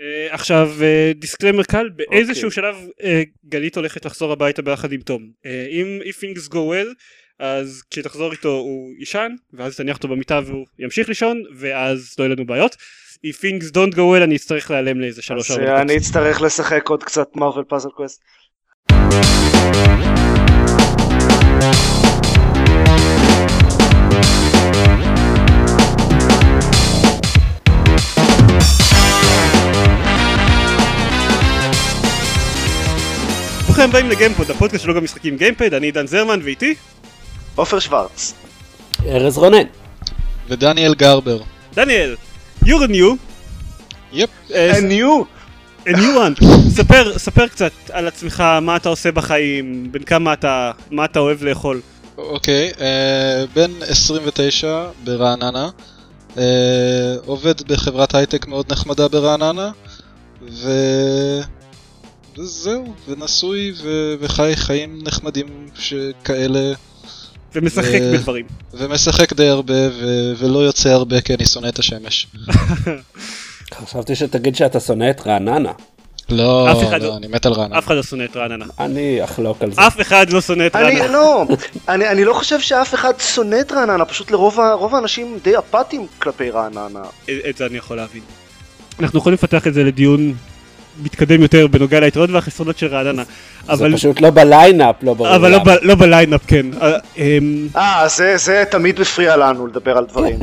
Uh, עכשיו disclaimer uh, קל באיזשהו okay. שלב uh, גלית הולכת לחזור הביתה ביחד עם תום uh, אם if things go well אז כשתחזור איתו הוא יישן ואז תניח אותו במיטה והוא ימשיך לישון ואז לא יהיו לנו בעיות if things don't go well אני אצטרך להיעלם לאיזה שלוש ארבע. אני אצטרך לשחק עוד קצת Marvel Puzzle Quest. ברוכים הבאים לגיימפוד, הפודקאסט שלו גם משחקים גיימפד, אני עידן זרמן ואיתי? עופר שוורץ. ארז רונן. ודניאל גרבר. דניאל, you're new. yep. a new. a new one. ספר, ספר קצת על עצמך, מה אתה עושה בחיים, בין כמה אתה, מה אתה אוהב לאכול. אוקיי, okay, uh, בן 29 ברעננה. uh, עובד בחברת הייטק מאוד נחמדה ברעננה ו... וזהו, ונשוי ו... וחי חיים נחמדים שכאלה. ומשחק ו... בדברים. ומשחק די הרבה ו... ולא יוצא הרבה כי אני שונא את השמש. חשבתי שתגיד שאתה שונא את רעננה. לא, לא, לא, אני מת על רעננה. אף אחד לא שונא את רעננה. אני אחלוק על זה. אף אחד לא שונא את רעננה. אני לא, אני, אני לא חושב שאף אחד שונא את רעננה, פשוט לרוב האנשים די אפאתיים כלפי רעננה. את זה אני יכול להבין. אנחנו יכולים לפתח את זה לדיון מתקדם יותר בנוגע ליתרונות והחסרונות של רעננה. זה פשוט לא ב lineup, לא ברור. אבל לא, לא ב lineup, כן. אה, אמ, אה זה, זה תמיד מפריע לנו לדבר על דברים.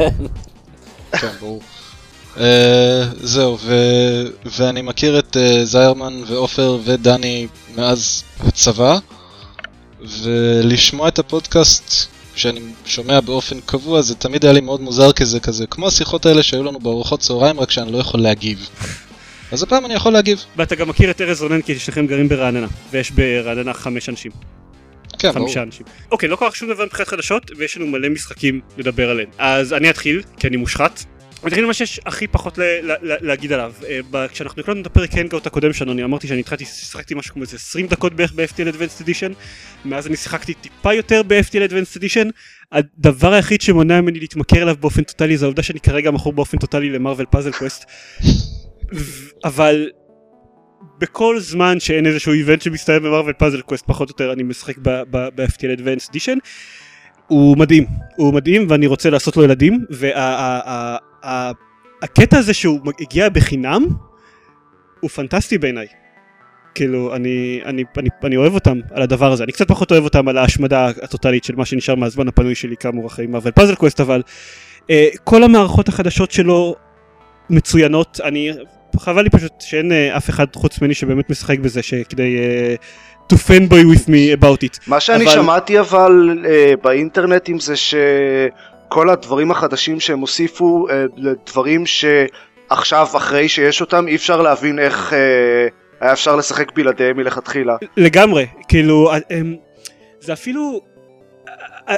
כן, ברור. Uh, זהו, ו... ואני מכיר את uh, זיירמן ועופר ודני מאז הצבא, ולשמוע את הפודקאסט שאני שומע באופן קבוע זה תמיד היה לי מאוד מוזר כזה כזה, כמו השיחות האלה שהיו לנו בארוחות צהריים רק שאני לא יכול להגיב. אז הפעם אני יכול להגיב. ואתה גם מכיר את ארז רונן כי שניכם גרים ברעננה, ויש ברעננה חמש אנשים. כן, חמישה ברור. אנשים. אוקיי, לא קרה שום דבר מבחינת חדשות, ויש לנו מלא משחקים לדבר עליהם. אז אני אתחיל, כי אני מושחת. נתחיל עם מה שיש הכי פחות להגיד עליו. אה, כשאנחנו הקלטנו את הפרק הנגאוט הקודם שלנו, אני אמרתי שאני התחלתי, שיחקתי משהו כמו איזה 20 דקות בערך ב-FTL Advanced Edition, מאז אני שיחקתי טיפה יותר ב-FTL Advanced Edition. הדבר היחיד שמונע ממני להתמכר אליו באופן טוטאלי זה העובדה שאני כרגע מכור באופן טוטאלי ל Marvel Puzzle Quest. אבל בכל זמן שאין איזשהו event שמסתיים ב Marvel Puzzle Quest פחות או יותר אני משחק ב-FTL Advanced Edition הוא מדהים הוא מדהים ואני רוצה לעשות לו ילדים והקטע הזה שהוא הגיע בחינם הוא פנטסטי בעיניי. כאילו אני, אני, אני, אני אוהב אותם על הדבר הזה. אני קצת פחות אוהב אותם על ההשמדה הטוטלית של מה שנשאר מהזמן הפנוי שלי כאמור אחרי Marvel Puzzle Quest אבל uh, כל המערכות החדשות שלו מצוינות. אני חבל לי פשוט שאין uh, אף אחד חוץ ממני שבאמת משחק בזה שכדי uh, to fanboy with me about it. מה שאני אבל... שמעתי אבל uh, באינטרנטים זה שכל הדברים החדשים שהם הוסיפו לדברים שעכשיו אחרי שיש אותם אי אפשר להבין איך היה אפשר לשחק בלעדיהם מלכתחילה. לגמרי כאילו זה אפילו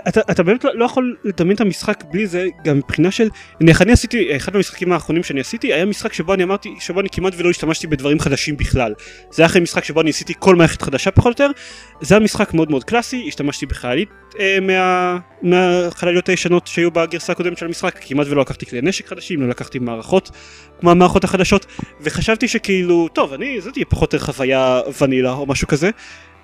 אתה, אתה באמת לא, לא יכול לדמיין את המשחק בלי זה גם מבחינה של נניח אני עשיתי אחד מהמשחקים האחרונים שאני עשיתי היה משחק שבו אני אמרתי שבו אני כמעט ולא השתמשתי בדברים חדשים בכלל. זה היה אחרי משחק שבו אני עשיתי כל מערכת חדשה פחות או יותר. זה היה משחק מאוד מאוד קלאסי השתמשתי בחיילית אה, מה, מהחלליות הישנות שהיו בגרסה הקודמת של המשחק כמעט ולא לקחתי כלי נשק חדשים לא לקחתי מערכות כמו המערכות החדשות וחשבתי שכאילו טוב אני זאת תהיה פחות או יותר חוויה ונילה או משהו כזה.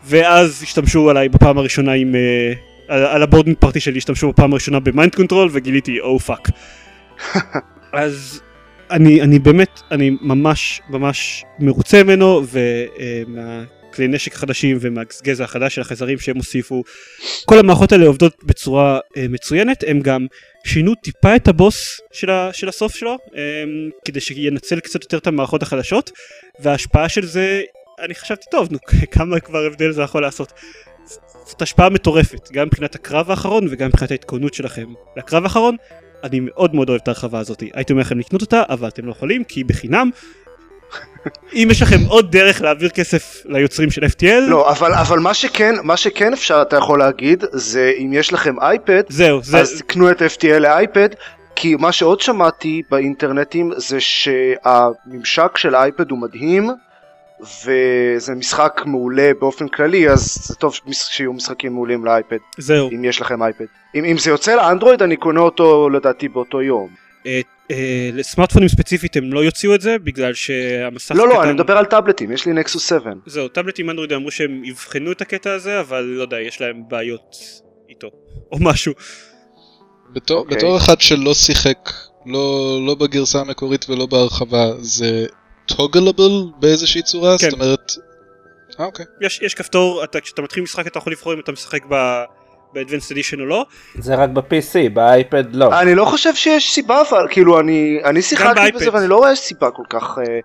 ואז השתמשו עליי בפעם הראשונה עם אה, על, על ה boarding party שלי השתמשו בפעם הראשונה ב mind control וגיליתי או oh, fuck. אז אני, אני באמת, אני ממש ממש מרוצה ממנו ומהכלי נשק החדשים ומהגזע החדש של החייזרים שהם הוסיפו. כל המערכות האלה עובדות בצורה אה, מצוינת, הם גם שינו טיפה את הבוס של, ה, של הסוף שלו אה, כדי שינצל קצת יותר את המערכות החדשות וההשפעה של זה אני חשבתי טוב נו כמה כבר הבדל זה יכול לעשות זאת השפעה מטורפת, גם מבחינת הקרב האחרון וגם מבחינת ההתכוננות שלכם לקרב האחרון. אני מאוד מאוד אוהב את ההרחבה הזאת, הייתי אומר לכם לקנות אותה, אבל אתם לא יכולים כי היא בחינם. אם יש לכם עוד דרך להעביר כסף ליוצרים של FTL לא אבל אבל מה שכן מה שכן אפשר אתה יכול להגיד זה אם יש לכם אייפד זהו זה אז תקנו את FTL לאייפד כי מה שעוד שמעתי באינטרנטים זה שהממשק של האייפד הוא מדהים וזה משחק מעולה באופן כללי אז זה טוב שיהיו משחקים מעולים לאייפד זהו אם יש לכם אייפד אם, אם זה יוצא לאנדרואיד אני קונה אותו לדעתי באותו יום uh, אה, לסמארטפונים ספציפית הם לא יוציאו את זה בגלל שהמסך לא, לא, קטן. אני מדבר על טאבלטים, יש לי נקסוס 7. זהו, טאבלטים אנדרואיד אמרו שהם יבחנו את הקטע הזה, אבל לא יודע, יש להם בעיות איתו, או משהו. בתור, אוקיי. בתור אחד שלא שיחק, לא, לא בגרסה המקורית ולא בהרחבה, זה טוגלבל באיזושהי צורה? כן. זאת אומרת... אה, אוקיי. יש, יש כפתור, אתה, כשאתה מתחיל משחק אתה יכול לבחור אם אתה משחק ב... ב-Advanced Edition או לא. זה רק ב-PC, באייפד לא. אני לא חושב שיש סיבה, אבל כאילו אני אני שיחקתי. בזה ואני לא רואה סיבה כל כך... אה,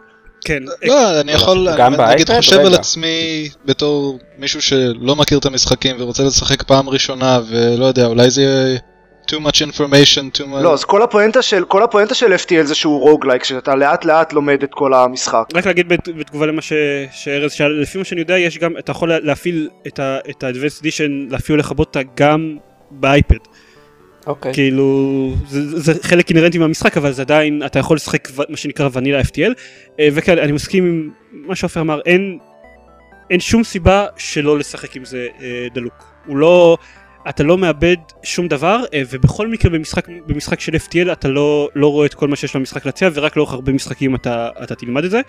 כן, לא, אני יכול, אני נגיד? חושב על. עצמי בתור מישהו שלא מכיר את המשחקים ורוצה לשחק פעם ראשונה ולא יודע, אולי זה יהיה too much information, too much... לא, אז כל הפואנטה של כל הפואנטה של FTL זה שהוא רוגלייק, שאתה לאט לאט לומד את כל המשחק. רק להגיד בת- בתגובה למה ש- שארז שאל, לפי מה שאני יודע יש גם, אתה יכול לה- להפעיל את ה- את ה-Advanced Edition, להפעיל לכבות אותה גם באייפד. אוקיי. כאילו זה, זה חלק אינהרנטי מהמשחק אבל זה עדיין אתה יכול לשחק ו- מה שנקרא vanilla FTL אה, וכן אני מסכים עם מה שעופר אמר אין, אין שום סיבה שלא לשחק עם זה אה, דלוק הוא לא אתה לא מאבד שום דבר אה, ובכל מקרה במשחק במשחק של FTL אתה לא לא רואה את כל מה שיש למשחק להציע ורק לאורך הרבה משחקים אתה, אתה תלמד את זה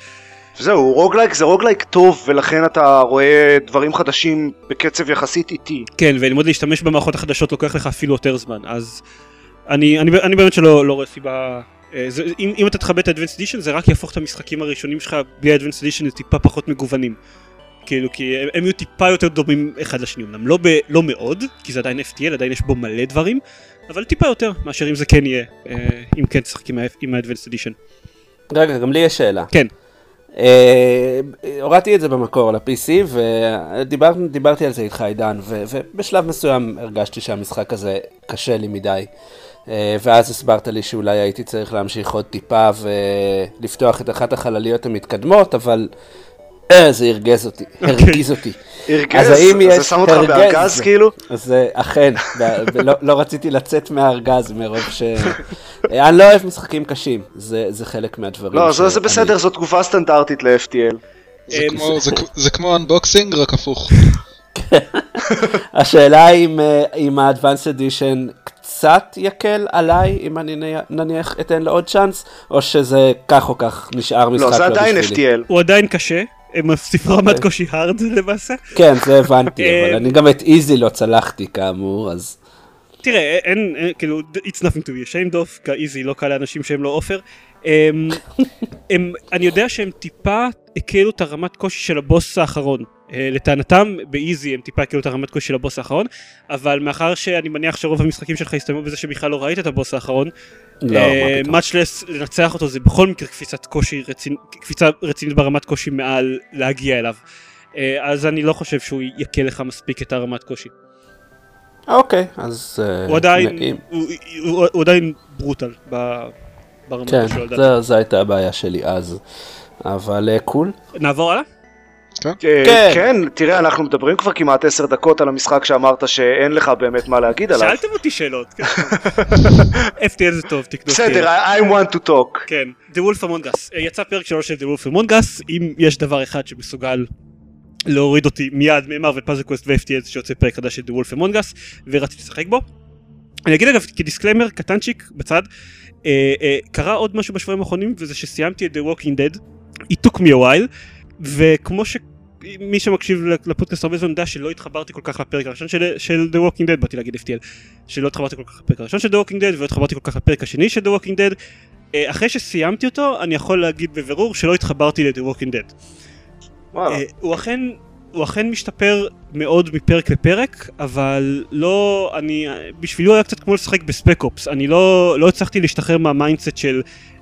זהו, roguelike זה roguelike טוב ולכן אתה רואה דברים חדשים בקצב יחסית איטי. כן וללמוד להשתמש במערכות החדשות לוקח לך אפילו יותר זמן אז אני, אני, אני באמת שלא לא רואה סיבה אה, זה, אם, אם אתה תכבד את ה-Advanced Edition זה רק יהפוך את המשחקים הראשונים שלך בלי ה-Advanced Edition לטיפה פחות מגוונים כאילו כי הם, הם יהיו טיפה יותר דומים אחד לשני אמנם לא, ב, לא מאוד כי זה עדיין FTL עדיין יש בו מלא דברים אבל טיפה יותר מאשר אם זה כן יהיה אה, אם כן תשחק עם ה-Advanced Edition רגע, גם לי יש שאלה. כן אה, הורדתי את זה במקור על ה-PC ודיברתי על זה איתך עידן ו- ובשלב מסוים הרגשתי שהמשחק הזה קשה לי מדי. אה, ואז הסברת לי שאולי הייתי צריך להמשיך עוד טיפה ולפתוח את אחת החלליות המתקדמות, אבל אה, זה הרגז אותי, הרגיז אותי. הרגז? אז האם אז יש זה שם אותך? בארגז כאילו? אז אה, אכן, ולא לא רציתי לצאת מהארגז מרוב ש... אה, אני לא אוהב משחקים קשים, זה זה חלק מהדברים. לא, זה זה בסדר, זו תגובה סטנדרטית ל-FTL. זה, כמו, זה, זה כמו אנבוקסינג, רק הפוך. השאלה אם, אם ה-Advanced Edition קצת יקל עליי, אם אני נניח אתן לו עוד צ'אנס, או שזה כך או כך נשאר משחק לא, זה עדיין בשבילי. FTL. הוא עדיין קשה הם הוסיפו רמת קושי הארד למעשה כן, זה הבנתי, אה, אבל אני גם את איזי לא צלחתי כאמור, אז... תראה, אין, אין, כאילו, it's nothing to be ashamed of, איזי לא קל לאנשים שהם לא עופר. הם, אני יודע שהם טיפה הקלו את הרמת קושי של הבוס האחרון. אה, לטענתם, באיזי הם טיפה הקלו את הרמת קושי של הבוס האחרון, אבל מאחר שאני מניח שרוב המשחקים שלך הסתיימו בזה שבכלל לא ראית את הבוס האחרון, לא, אה, מה פתאום. much less לנצח אותו זה בכל מקרה קפיצת קושי רצינ... קפיצה רצינית ברמת קושי מעל להגיע אליו. אה, אז אני לא חושב שהוא יקל לך מספיק את הרמת קושי. אוקיי, אז... אה, הוא עדיין, נעים. הוא, הוא, הוא עדיין ברוטל ב- ברמה כן, שלו לדעתי. זה- זו הייתה הבעיה שלי אז. אבל אה, קול. נעבור הלאה? אה, כן. כן, תראה, אנחנו מדברים כבר כמעט עשר דקות על המשחק שאמרת שאין לך באמת מה להגיד עליו. שאלתם אותי שאלות. כן. FTL זה טוב, תקנו בסדר. I want to talk. כן, The Wolf Among Us. אה, יצא פרק שלוש של The Wolf Among Us, אם יש דבר אחד שמסוגל להוריד אותי מיד מ Marvel Puzzle Quest ו-FTL שיוצא פרק חדש של The Wolf Among Us, ורציתי לשחק בו. אני אגיד אגב כ disclaimer קטנצ'יק בצד, אה, אה, קרה עוד משהו בשבועים האחרונים וזה שסיימתי את The Walking Dead, it took me a while, וכמו ש... מי שמקשיב לפודקאסט הרבה זמן יודע שלא התחברתי כל כך לפרק הראשון של, של The Walking Dead, באתי להגיד FTL, שלא התחברתי כל כך לפרק הראשון של The Walking Dead ולא התחברתי כל כך לפרק השני של The Walking Dead. אה, אחרי שסיימתי אותו אני יכול להגיד בבירור שלא התחברתי ל-The Walking Dead. וואלה. אה, הוא אכן הוא אכן משתפר מאוד מפרק לפרק אבל לא אני בשבילי הוא היה קצת כמו לשחק ב Spec Ops אני לא לא הצלחתי להשתחרר מה mindset של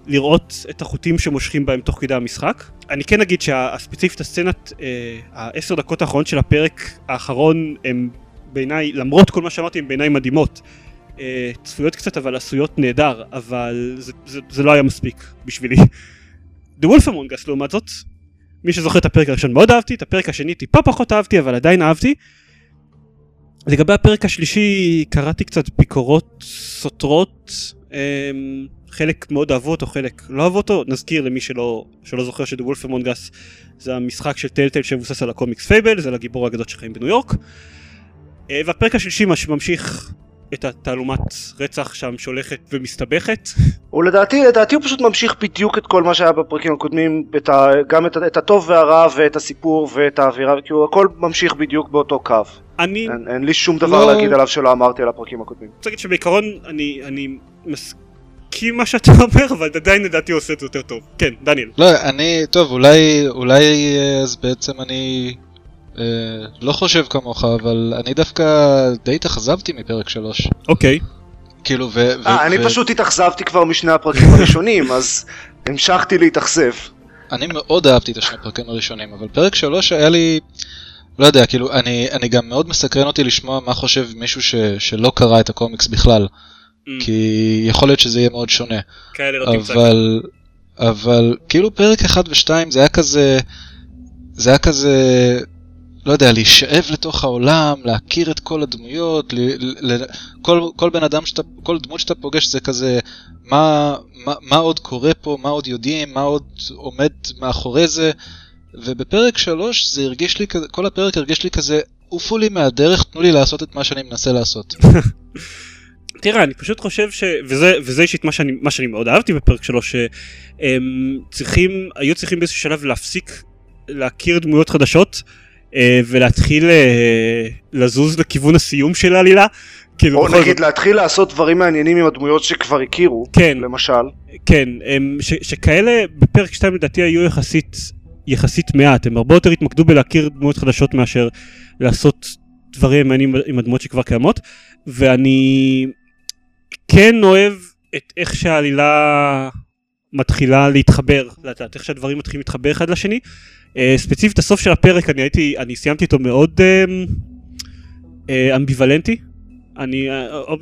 לראות את החוטים שמושכים בהם תוך כדי המשחק אני כן אגיד שהספציפית הסצנת אה, העשר דקות האחרונות של הפרק האחרון הם בעיניי למרות כל מה שאמרתי הם בעיניי מדהימות. אה, צפויות קצת אבל עשויות נהדר אבל זה, זה, זה לא היה מספיק בשבילי. The Wolf Among Us לעומת זאת מי שזוכר את הפרק הראשון מאוד אהבתי, את הפרק השני טיפה פחות אהבתי, אבל עדיין אהבתי. לגבי הפרק השלישי קראתי קצת ביקורות סותרות, אמ, חלק מאוד אהבו אותו, חלק לא אהבו אותו, נזכיר למי שלא, שלא זוכר ש "The Wolf Among Us" זה המשחק של Telltale שמבוסס על הקומיקס Fables, זה על גיבורי האגדות שחיים בניו יורק. אה, והפרק השלישי מה שממשיך את התעלומת רצח שם שהולכת ומסתבכת. הוא לדעתי, הוא פשוט ממשיך בדיוק את כל מה שהיה בפרקים הקודמים, את ה, גם את, את הטוב והרע ואת הסיפור ואת האווירה, כאילו הכל ממשיך בדיוק באותו קו. אני אין, אין לי שום דבר לא. להגיד עליו שלא אמרתי על הפרקים הקודמים. רוצה להגיד שבעיקרון אני, אני מסכים מה שאתה אומר, אבל עדיין לדעתי עושה את זה יותר טוב. כן, דניאל. לא, אני, טוב, אולי, אולי אה, אז בעצם אני אה, לא חושב כמוך, אבל אני דווקא די התאכזבתי מפרק 3. אוקיי. כאילו, ו... ו- אה, אני ו- פשוט התאכזבתי כבר משני הפרקים הראשונים, אז המשכתי להתאכזב. אני מאוד אהבתי את השני פרקים הראשונים, אבל פרק 3 היה לי... לא יודע, כאילו, אני, אני גם מאוד מסקרן אותי לשמוע מה חושב מישהו ש, שלא קרא את הקומיקס בכלל, Mm, כי יכול להיות שזה יהיה מאוד שונה. כאלה לא תמצא. אבל, אבל כאילו פרק 1 ו-2 זה היה כזה, זה היה כזה, לא יודע, להישאב לתוך העולם, להכיר את כל הדמויות, ל, ל, ל, כל, כל בן אדם שאתה, כל דמות שאתה פוגש זה כזה, מה, מה, מה עוד קורה פה, מה עוד יודעים, מה עוד עומד מאחורי זה, ובפרק 3 זה הרגיש לי כזה, כל הפרק הרגיש לי כזה, עופו לי מהדרך, תנו לי לעשות את מה שאני מנסה לעשות. תראה, אני פשוט חושב ש... וזה, וזה אישית מה שאני, מה שאני מאוד אהבתי בפרק שלו, שהם צריכים, היו צריכים באיזשהו שלב להפסיק להכיר דמויות חדשות, אה, ולהתחיל אה, לזוז לכיוון הסיום של העלילה. כאילו, או בכל נגיד זאת- להתחיל לעשות דברים מעניינים עם הדמויות שכבר הכירו, כן, למשל. כן, הם, ש, שכאלה בפרק 2 לדעתי היו יחסית, יחסית מעט, הם הרבה יותר התמקדו בלהכיר דמויות חדשות מאשר לעשות דברים מעניינים עם הדמויות שכבר קיימות, ואני כן אוהב את איך שהעלילה מתחילה להתחבר, לאט, איך שהדברים מתחילים להתחבר אחד לשני. Uh, ספציפית הסוף של הפרק אני הייתי, אני סיימתי אותו מאוד uh, uh, אמביוולנטי. אני,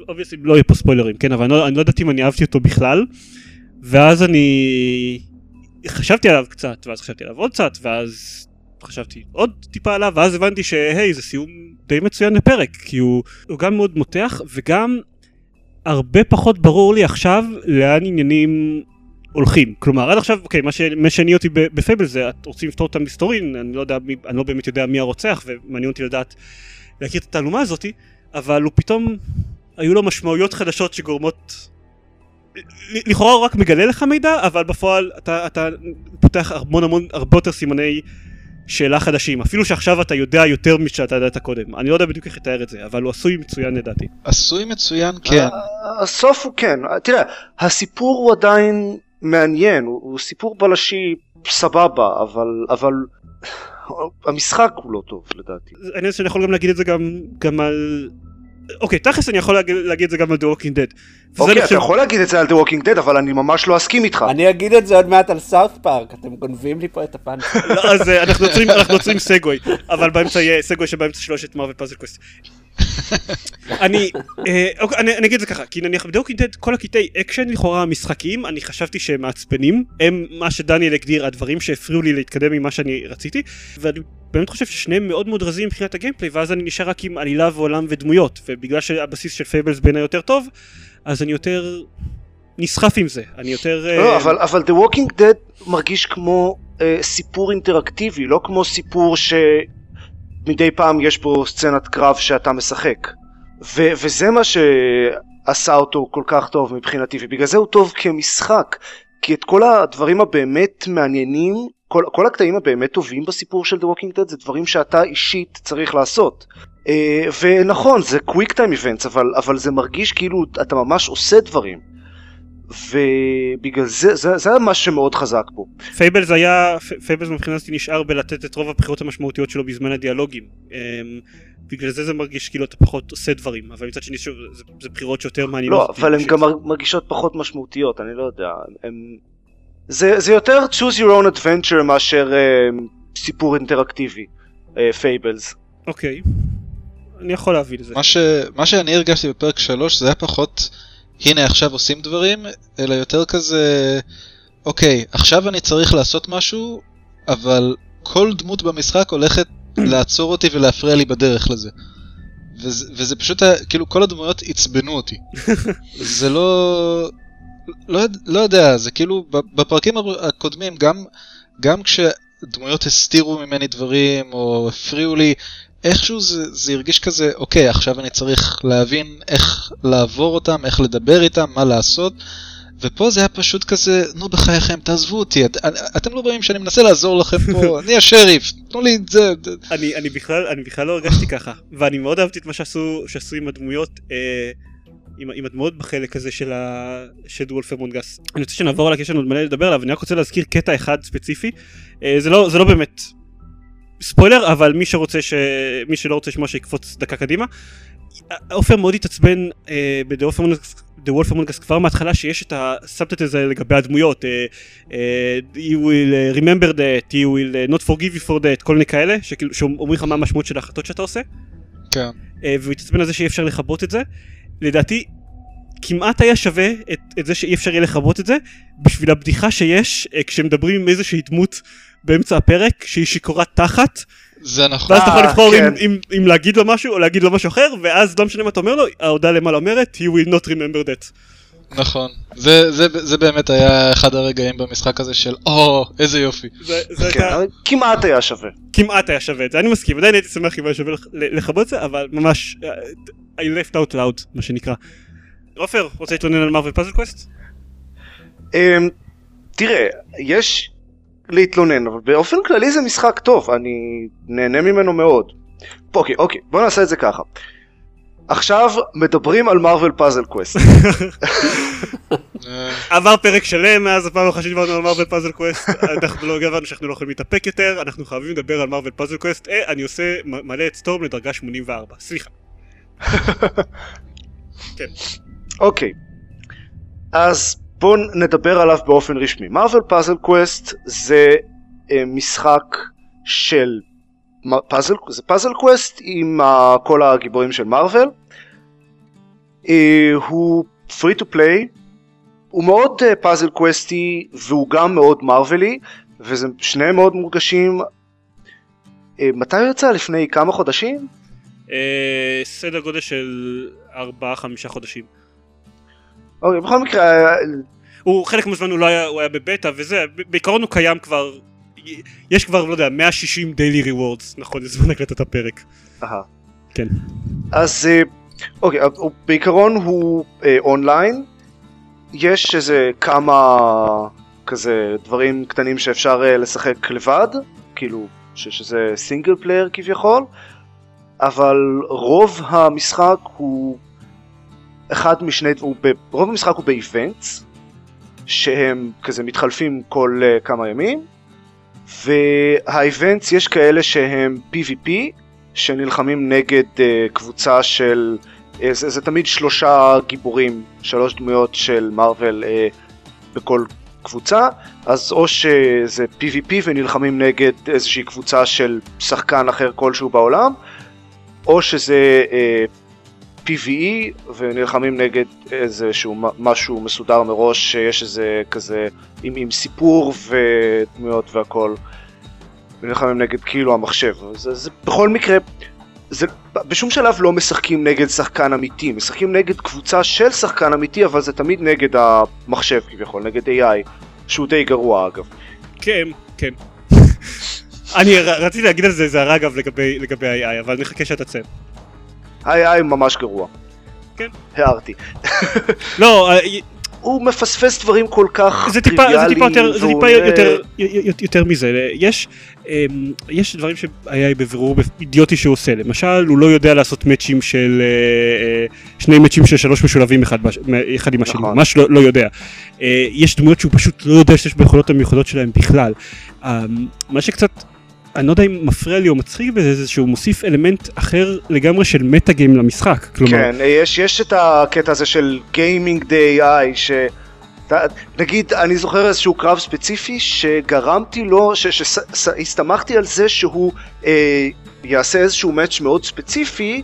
obviously לא יהיה פה ספוילרים, כן, אבל אני לא, אני לא יודעת אם אני אהבתי אותו בכלל. ואז אני חשבתי עליו קצת, ואז חשבתי עליו עוד קצת, ואז חשבתי עוד טיפה עליו, ואז הבנתי שהי, זה סיום די מצוין לפרק, כי הוא, הוא גם מאוד מותח, וגם הרבה פחות ברור לי עכשיו לאן עניינים הולכים. כלומר, עד עכשיו, אוקיי, מה ש- מה שהניע אותי בפייבל זה, את רוצים לפתור את המסתורין, אני לא יודע, מי, אני לא באמת יודע מי הרוצח, ומעניין אותי לדעת, להכיר את התעלומה הזאתי, אבל הוא פתאום, היו לו משמעויות חדשות שגורמות לכאורה הוא רק מגלה לך מידע, אבל בפועל אתה, אתה פותח המון המון, הרבה יותר סימני שאלה חדשים. אפילו שעכשיו אתה יודע יותר משאתה ידעת קודם. אני לא יודע בדיוק איך לתאר את זה, אבל הוא עשוי מצוין לדעתי. עשוי מצוין, כן. ה- הסוף הוא כן, תראה, הסיפור הוא עדיין מעניין, הוא, הוא סיפור בלשי סבבה, אבל, אבל המשחק הוא לא טוב לדעתי. אני חושב שאני יכול גם להגיד את זה גם, גם על... אוקיי, תכלס אני יכול להגיד, להגיד את זה גם על The Walking Dead. אוקיי, אתה חושב- יכול להגיד את זה על The Walking Dead, אבל אני ממש לא אסכים איתך. אני אגיד את זה עוד מעט על סאוט פארק, אתם גונבים לי פה את הפאנץ'. לא, אז אה, אנחנו יוצרים, יוצרים segue, אבל באמצע יהיה segue שבאמצע שלו יש את Marvel Puzzle Quest. אני, אה, אוקיי, אני, אני אגיד את זה ככה, כי נניח ב The Walking Dead כל הקטעי אקשן לכאורה המשחקיים, אני חשבתי שהם מעצבנים, הם מה שדניאל הגדיר, הדברים שהפריעו לי להתקדם עם מה שאני רציתי, ואני באמת חושב ששניהם מאוד מאוד רזים מבחינת ה gameplay, ואז אני נשאר רק עם עלילה ועולם ודמויות, ובגלל שהבסיס של Fables בעיניי יותר טוב, אז אני יותר נסחף עם זה, אני יותר... אה, לא, אבל, אבל The Walking Dead מרגיש כמו אה, סיפור אינטראקטיבי, לא כמו סיפור שמדי פעם יש בו סצנת קרב שאתה משחק. ו- וזה מה שעשה אותו כל כך טוב מבחינתי, ובגלל זה הוא טוב כמשחק. כי את כל הדברים הבאמת מעניינים, כל, כל הקטעים הבאמת טובים בסיפור של The Walking Dead זה דברים שאתה אישית צריך לעשות. אה, ונכון, זה קוויק טיים איבנטס, אבל זה מרגיש כאילו אתה ממש עושה דברים. ובגלל זה, זה, זה מה שמאוד חזק בו. Fables היה, Fables מבחינתי נשאר בלתת את רוב הבחירות המשמעותיות שלו בזמן הדיאלוגים. אמ, בגלל זה זה מרגיש כאילו אתה פחות עושה דברים, אבל מצד שני שוב, זה, זה בחירות שיותר מעניינות. לא, אבל הן גם מרגישות פחות משמעותיות, אני לא יודע. הם... זה, זה יותר choose your own adventure מאשר אה, סיפור אינטראקטיבי, Fables. אוקיי. אני יכול להבין את זה. מה, ש... מה שאני הרגשתי בפרק 3 זה היה פחות הנה עכשיו עושים דברים, אלא יותר כזה אוקיי, עכשיו אני צריך לעשות משהו, אבל כל דמות במשחק הולכת לעצור אותי ולהפריע לי בדרך לזה. וזה, וזה פשוט היה, כאילו כל הדמויות עצבנו אותי. זה לא... לא, לא יודע, זה כאילו בפרקים הקודמים גם, גם כשדמויות הסתירו ממני דברים או הפריעו לי, איכשהו זה, זה הרגיש כזה, אוקיי, עכשיו אני צריך להבין איך לעבור אותם, איך לדבר איתם, מה לעשות. ופה זה היה פשוט כזה, נו בחייכם, תעזבו אותי, את, אתם לא רואים שאני מנסה לעזור לכם פה, אני השריף, תנו לי את זה. אני, אני, בכלל, אני בכלל לא הרגשתי ככה, ואני מאוד אהבתי את מה שעשו, שעשו עם הדמויות, אה, עם, עם הדמויות בחלק הזה של, ה, של דוולף אמונגס. אני רוצה שנעבור עליו, יש לנו עוד מלא לדבר עליו, אני רק רוצה להזכיר קטע אחד ספציפי, אה, זה, לא, זה לא באמת ספוילר, אבל מי שרוצה, ש... מי שלא רוצה לשמוע שיקפוץ דקה קדימה. עופר מאוד התעצבן אה, ב"דה וולף אמונגס" כבר מההתחלה שיש את הסאבטט הזה לגבי הדמויות. אה, אה, you will remember that, you will not forgive you for that, כל מיני כאלה, שכאילו, שאומרים לך מה המשמעות של ההחלטות שאתה עושה. כן. אה, והוא התעצבן על זה שאי אפשר לכבות את זה. לדעתי, כמעט היה שווה את, את זה שאי אפשר יהיה לכבות את זה, בשביל הבדיחה שיש אה, כשמדברים עם איזושהי דמות. באמצע הפרק שהיא שיכורת תחת. זה נכון. ואז אתה יכול לבחור כן. אם, אם, אם להגיד לו משהו או להגיד לו משהו אחר ואז לא משנה מה אתה אומר לו ההודעה למעלה אומרת you will not remember that. נכון זה, זה, זה באמת היה אחד הרגעים במשחק הזה של או oh, איזה יופי. זה, זה כן, הייתה... כמעט היה שווה. כמעט היה שווה את זה אני מסכים עדיין הייתי שמח אם היה שווה לכבות את זה אבל ממש I left out loud מה שנקרא. עופר רוצה להתלונן על Marvel Puzzle Quest? תראה יש להתלונן, אבל באופן כללי זה משחק טוב, אני נהנה ממנו מאוד. אוקיי, אוקיי, בוא נעשה את זה ככה. עכשיו מדברים על Marvel Puzzle Quest. עבר פרק שלם מאז הפעם אחת שדיברנו על Marvel Puzzle Quest, אנחנו לא הבנו שאנחנו לא יכולים להתאפק יותר, אנחנו חייבים לדבר על Marvel Puzzle Quest, אה, אני עושה מלא את Storm לדרגה 84, סליחה. כן. אוקיי, אז בואו נדבר עליו באופן רשמי. Marvel Puzzle Quest זה אה, משחק של פאזל, זה Puzzle Quest עם uh, כל הגיבורים של מרוויל. Uh, הוא free to play, הוא מאוד פאזל קווסטי והוא גם מאוד מרווילי, וזה שניהם מאוד מורגשים. מתי הוא יצא? לפני כמה חודשים? סדר גודל של 4-5 חודשים. אוקיי, בכל מקרה... הוא חלק מהזמן הוא לא היה, הוא היה בבטא וזה, בעיקרון הוא קיים כבר, יש כבר, לא יודע, 160 daily rewards, נכון, זה זמן הקלטת הפרק. אהה. כן. אז אה, אוקיי, בעיקרון הוא אה, אונליין, יש איזה כמה כזה דברים קטנים שאפשר אה, לשחק לבד, כאילו שזה single player כביכול, אבל רוב המשחק הוא אחד משני, הוא ב, רוב המשחק הוא ב events, שהם כזה מתחלפים כל uh, כמה ימים, וה events יש כאלה שהם PvP, שנלחמים נגד uh, קבוצה של, uh, זה, זה תמיד שלושה גיבורים, שלוש דמויות של מארוול uh, בכל קבוצה, אז או שזה PvP ונלחמים נגד איזושהי קבוצה של שחקן אחר כלשהו בעולם, או שזה uh, PVE ונלחמים נגד איזשהו משהו מסודר מראש שיש איזה כזה עם, עם סיפור ודמויות והכל. ונלחמים נגד כאילו המחשב. זה, זה בכל מקרה זה בשום שלב לא משחקים נגד שחקן אמיתי. משחקים נגד קבוצה של שחקן אמיתי אבל זה תמיד נגד המחשב כביכול נגד AI שהוא די גרוע אגב. כן כן. אני רציתי להגיד על זה איזה הרע אגב לגבי, לגבי AI אבל נחכה שאתה צא היי היי ממש גרוע. כן. הערתי. לא, אה, הוא מפספס דברים כל כך זה טיפה, טריוויאליים. זה טיפה, יותר, זה טיפה יותר, יותר מזה. יש, אמ, יש דברים שהיה בבירור אידיוטי שהוא עושה. למשל, הוא לא יודע לעשות מאצ'ים של... אה, אה, שני מאצ'ים של שלוש משולבים אחד, אחד עם השני. נכון. ממש לא, לא יודע. יש דמויות שהוא פשוט לא יודע שיש ביכולות המיוחדות שלהם בכלל. אמ, מה שקצת... אני לא יודע אם מפריע לי או מצחיק בזה, זה שהוא מוסיף אלמנט אחר לגמרי של מטה גיים למשחק. כלומר... כן, יש, יש את הקטע הזה של גיימינג די איי, ש... נגיד, אני זוכר איזשהו קרב ספציפי שגרמתי לו, שהסתמכתי על זה שהוא אה, יעשה איזשהו מאץ' מאוד ספציפי,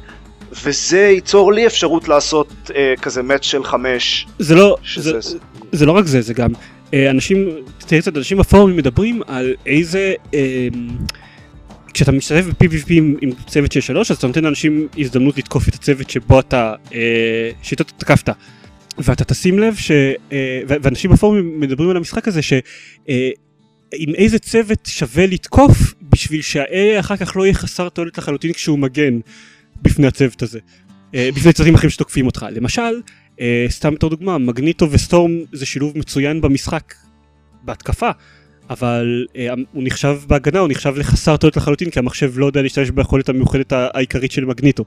וזה ייצור לי אפשרות לעשות אה, כזה מאץ' של חמש. זה לא, שזה... זה, זה לא רק זה, זה גם אנשים, תראה קצת, אנשים בפורומים מדברים על איזה... אה, כשאתה משתתף ב-PVP עם, עם צוות של שלוש אז אתה נותן לאנשים הזדמנות לתקוף את הצוות שבו אתה, אה, שאיתו תקפת. ואתה תשים לב ש... אה, ואנשים בפורומים מדברים על המשחק הזה שעם אה, איזה צוות שווה לתקוף בשביל שה-AI אחר כך לא יהיה חסר תועלת לחלוטין כשהוא מגן בפני הצוות הזה. אה, בפני צוותים אחרים שתוקפים אותך. למשל, אה, סתם בתור דוגמה, מגניטו וסטורם זה שילוב מצוין במשחק בהתקפה, אבל אה, הוא נחשב בהגנה, הוא נחשב לחסר תועלת לחלוטין כי המחשב לא יודע להשתמש ביכולת המיוחדת העיקרית של מגניטו.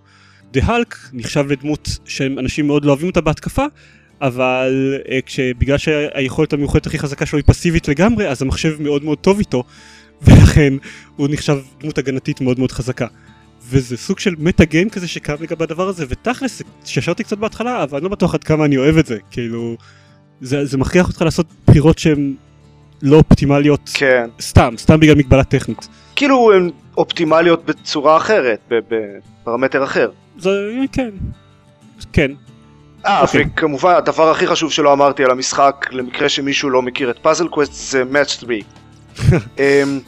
דה האלק נחשב לדמות שאנשים מאוד לא אוהבים אותה בהתקפה, אבל uh, כשבגלל שהיכולת המיוחדת הכי חזקה שלו היא פסיבית לגמרי, אז המחשב מאוד מאוד טוב איתו, ולכן הוא נחשב דמות הגנתית מאוד מאוד חזקה. וזה סוג של מטה גיים כזה שקם לגבי הדבר הזה, ותכלס, ששרתי קצת בהתחלה, אבל אני לא בטוח עד כמה אני אוהב את זה, כאילו, זה, זה מכריח אותך לעשות בחירות שהן לא אופטימליות, כן. סתם, סתם בגלל מגבלה טכנית. כאילו הן אופטימליות בצורה אחרת, בפרמטר אחר. זה, כן, כן. אה, אוקיי. וכמובן הדבר הכי חשוב שלא אמרתי על המשחק, למקרה שמישהו לא מכיר את פאזל קווסט, זה Match 3. אמ,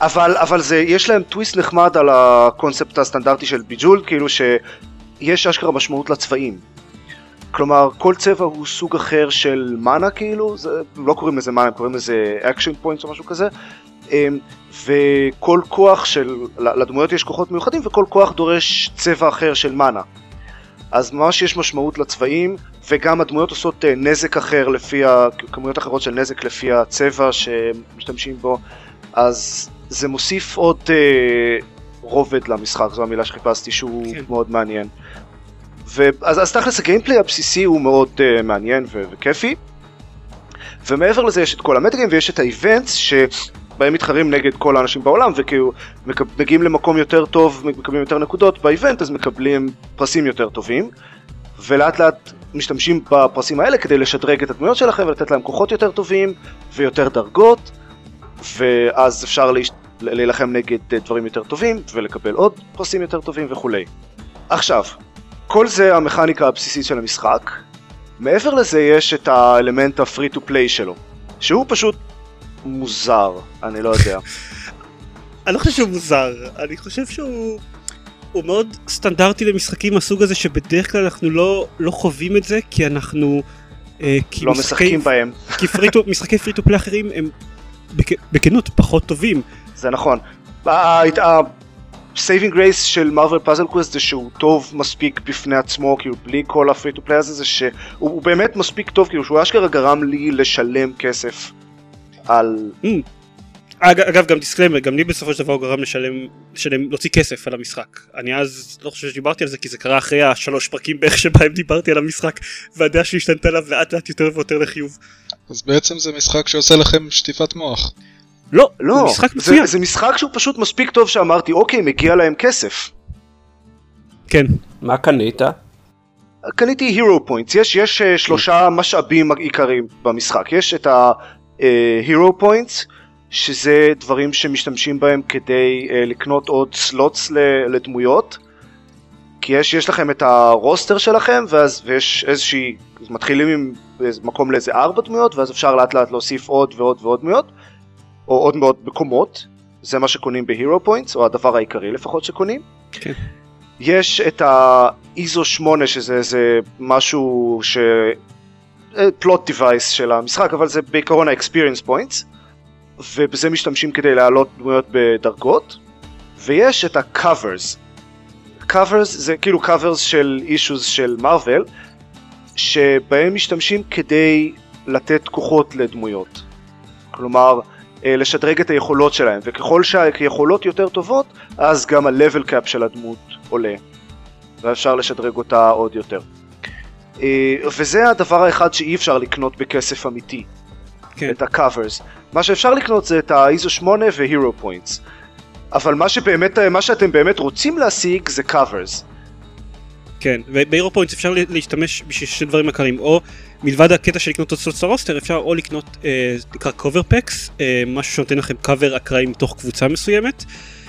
אבל, אבל זה, יש להם טוויסט נחמד על הקונספט הסטנדרטי של Bejeweled, כאילו שיש אשכרה משמעות לצבעים. כלומר, כל צבע הוא סוג אחר של מנה כאילו, זה, לא קוראים לזה מנה, קוראים לזה action points או משהו כזה. אמ, וכל כוח של, לדמויות יש כוחות מיוחדים וכל כוח דורש צבע אחר של מנה. אז ממש יש משמעות לצבעים, וגם הדמויות עושות אה, נזק אחר לפי, ה... כמויות אחרות של נזק לפי הצבע שמשתמשים בו, אז זה מוסיף עוד אה, רובד למשחק, זו המילה שחיפשתי שהוא כן. מאוד מעניין. ואז אז תכלס הגיימפליי הבסיסי הוא מאוד uh, מעניין ו- וכיפי. ומעבר לזה יש את כל המטגים ויש את האיבנטס שבהם מתחרים נגד כל האנשים בעולם וכאילו מגיעים למקום יותר טוב, מקבלים יותר נקודות באיבנט אז מקבלים פרסים יותר טובים. ולאט לאט משתמשים בפרסים האלה כדי לשדרג את הדמויות שלכם ולתת להם כוחות יותר טובים ויותר דרגות ואז אפשר. להילחם נגד דברים יותר טובים ולקבל עוד פרסים יותר טובים וכולי. עכשיו, כל זה המכניקה הבסיסית של המשחק. מעבר לזה יש את האלמנט הפרי טו פליי שלו, שהוא פשוט מוזר, אני לא יודע. אני לא חושב שהוא מוזר, אני חושב שהוא הוא מאוד סטנדרטי למשחקים מהסוג הזה שבדרך כלל אנחנו לא, לא חווים את זה כי אנחנו... אה, כי לא משחקים בהם. כי free to, משחקי free to play אחרים הם בכ, בכנות פחות טובים. זה נכון. saving grace של Marvel Puzzle Quest זה שהוא טוב מספיק בפני עצמו כאילו בלי כל ה free to play הזה זה שהוא באמת מספיק טוב כאילו שהוא אשכרה גרם לי לשלם כסף על. Mm. אגב גם disclaimer גם לי בסופו של דבר הוא גרם לשלם לשלם להוציא כסף על המשחק אני אז לא חושב שדיברתי על זה כי זה קרה אחרי השלוש פרקים בערך שבהם דיברתי על המשחק והדעה שלי השתנתה עליו לאט לאט יותר ויותר לחיוב. אז בעצם זה משחק שעושה לכם שטיפת מוח. לא, לא, זה משחק מצוין. זה, זה משחק שהוא פשוט מספיק טוב שאמרתי, אוקיי, מגיע להם כסף. כן. מה קנית? קניתי hero points, יש, יש uh, שלושה משאבים עיקריים במשחק, יש את ה-hero uh, points, שזה דברים שמשתמשים בהם כדי uh, לקנות עוד slots לדמויות, כי יש, יש לכם את ה roster שלכם, ואז, ויש איזושהי, מתחילים עם מקום לאיזה ארבע דמויות, ואז אפשר לאט לאט להוסיף עוד ועוד ועוד דמויות. או עוד מאוד מקומות, זה מה שקונים ב hero points, או הדבר העיקרי לפחות שקונים. כן. יש את ה ISO 8 שזה איזה משהו ש... plot device של המשחק, אבל זה בעיקרון ה-experience points, ובזה משתמשים כדי להעלות דמויות בדרגות, ויש את ה-covers. covers זה כאילו covers של issues של מארוול, שבהם משתמשים כדי לתת כוחות לדמויות. כלומר, אה, לשדרג את היכולות שלהם, וככל שהיכולות יותר טובות, אז גם ה-level cap של הדמות עולה, ואפשר לשדרג אותה עוד יותר. אה, וזה הדבר האחד שאי אפשר לקנות בכסף אמיתי, כן. את ה-covers. מה שאפשר לקנות זה את ה-ISO 8 ו-Hero Points. אבל מה שבאמת, מה שאתם באמת רוצים להשיג זה covers. כן, ובהירו פוינטס אפשר להשתמש בשביל שני דברים עיקריים, או מלבד הקטע של לקנות תוצאות לרוסטר, אפשר או לקנות, אה, נקרא cover packs, אה, משהו שנותן לכם cover אקראי מתוך קבוצה מסוימת,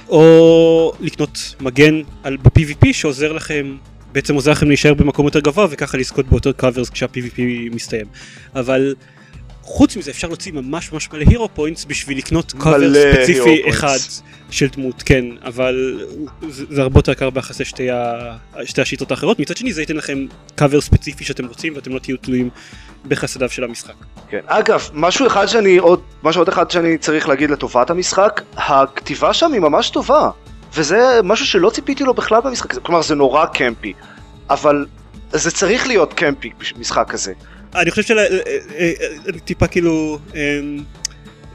או לקנות מגן על, ב-PvP שעוזר לכם, בעצם עוזר לכם להישאר במקום יותר גבוה וככה לזכות ביותר covers כשה-PvP מסתיים. אבל חוץ מזה אפשר להוציא ממש ממש מלא hero points בשביל לקנות קאבר ספציפי אחד של דמות, כן, אבל זה, זה הרבה יותר יקר ביחס לשתי ה- שתי השיטות האחרות. מצד שני זה ייתן לכם קאבר ספציפי שאתם רוצים ואתם לא תהיו תלויים בחסדיו של המשחק. כן. אגב, משהו אחד שאני עוד, משהו עוד אחד שאני צריך להגיד לטובת המשחק, הכתיבה שם היא ממש טובה. וזה משהו שלא ציפיתי לו בכלל במשחק הזה, כלומר זה נורא campy, אבל זה צריך להיות קמפי במשחק כזה. אני חושב שאני טיפה כאילו אמ,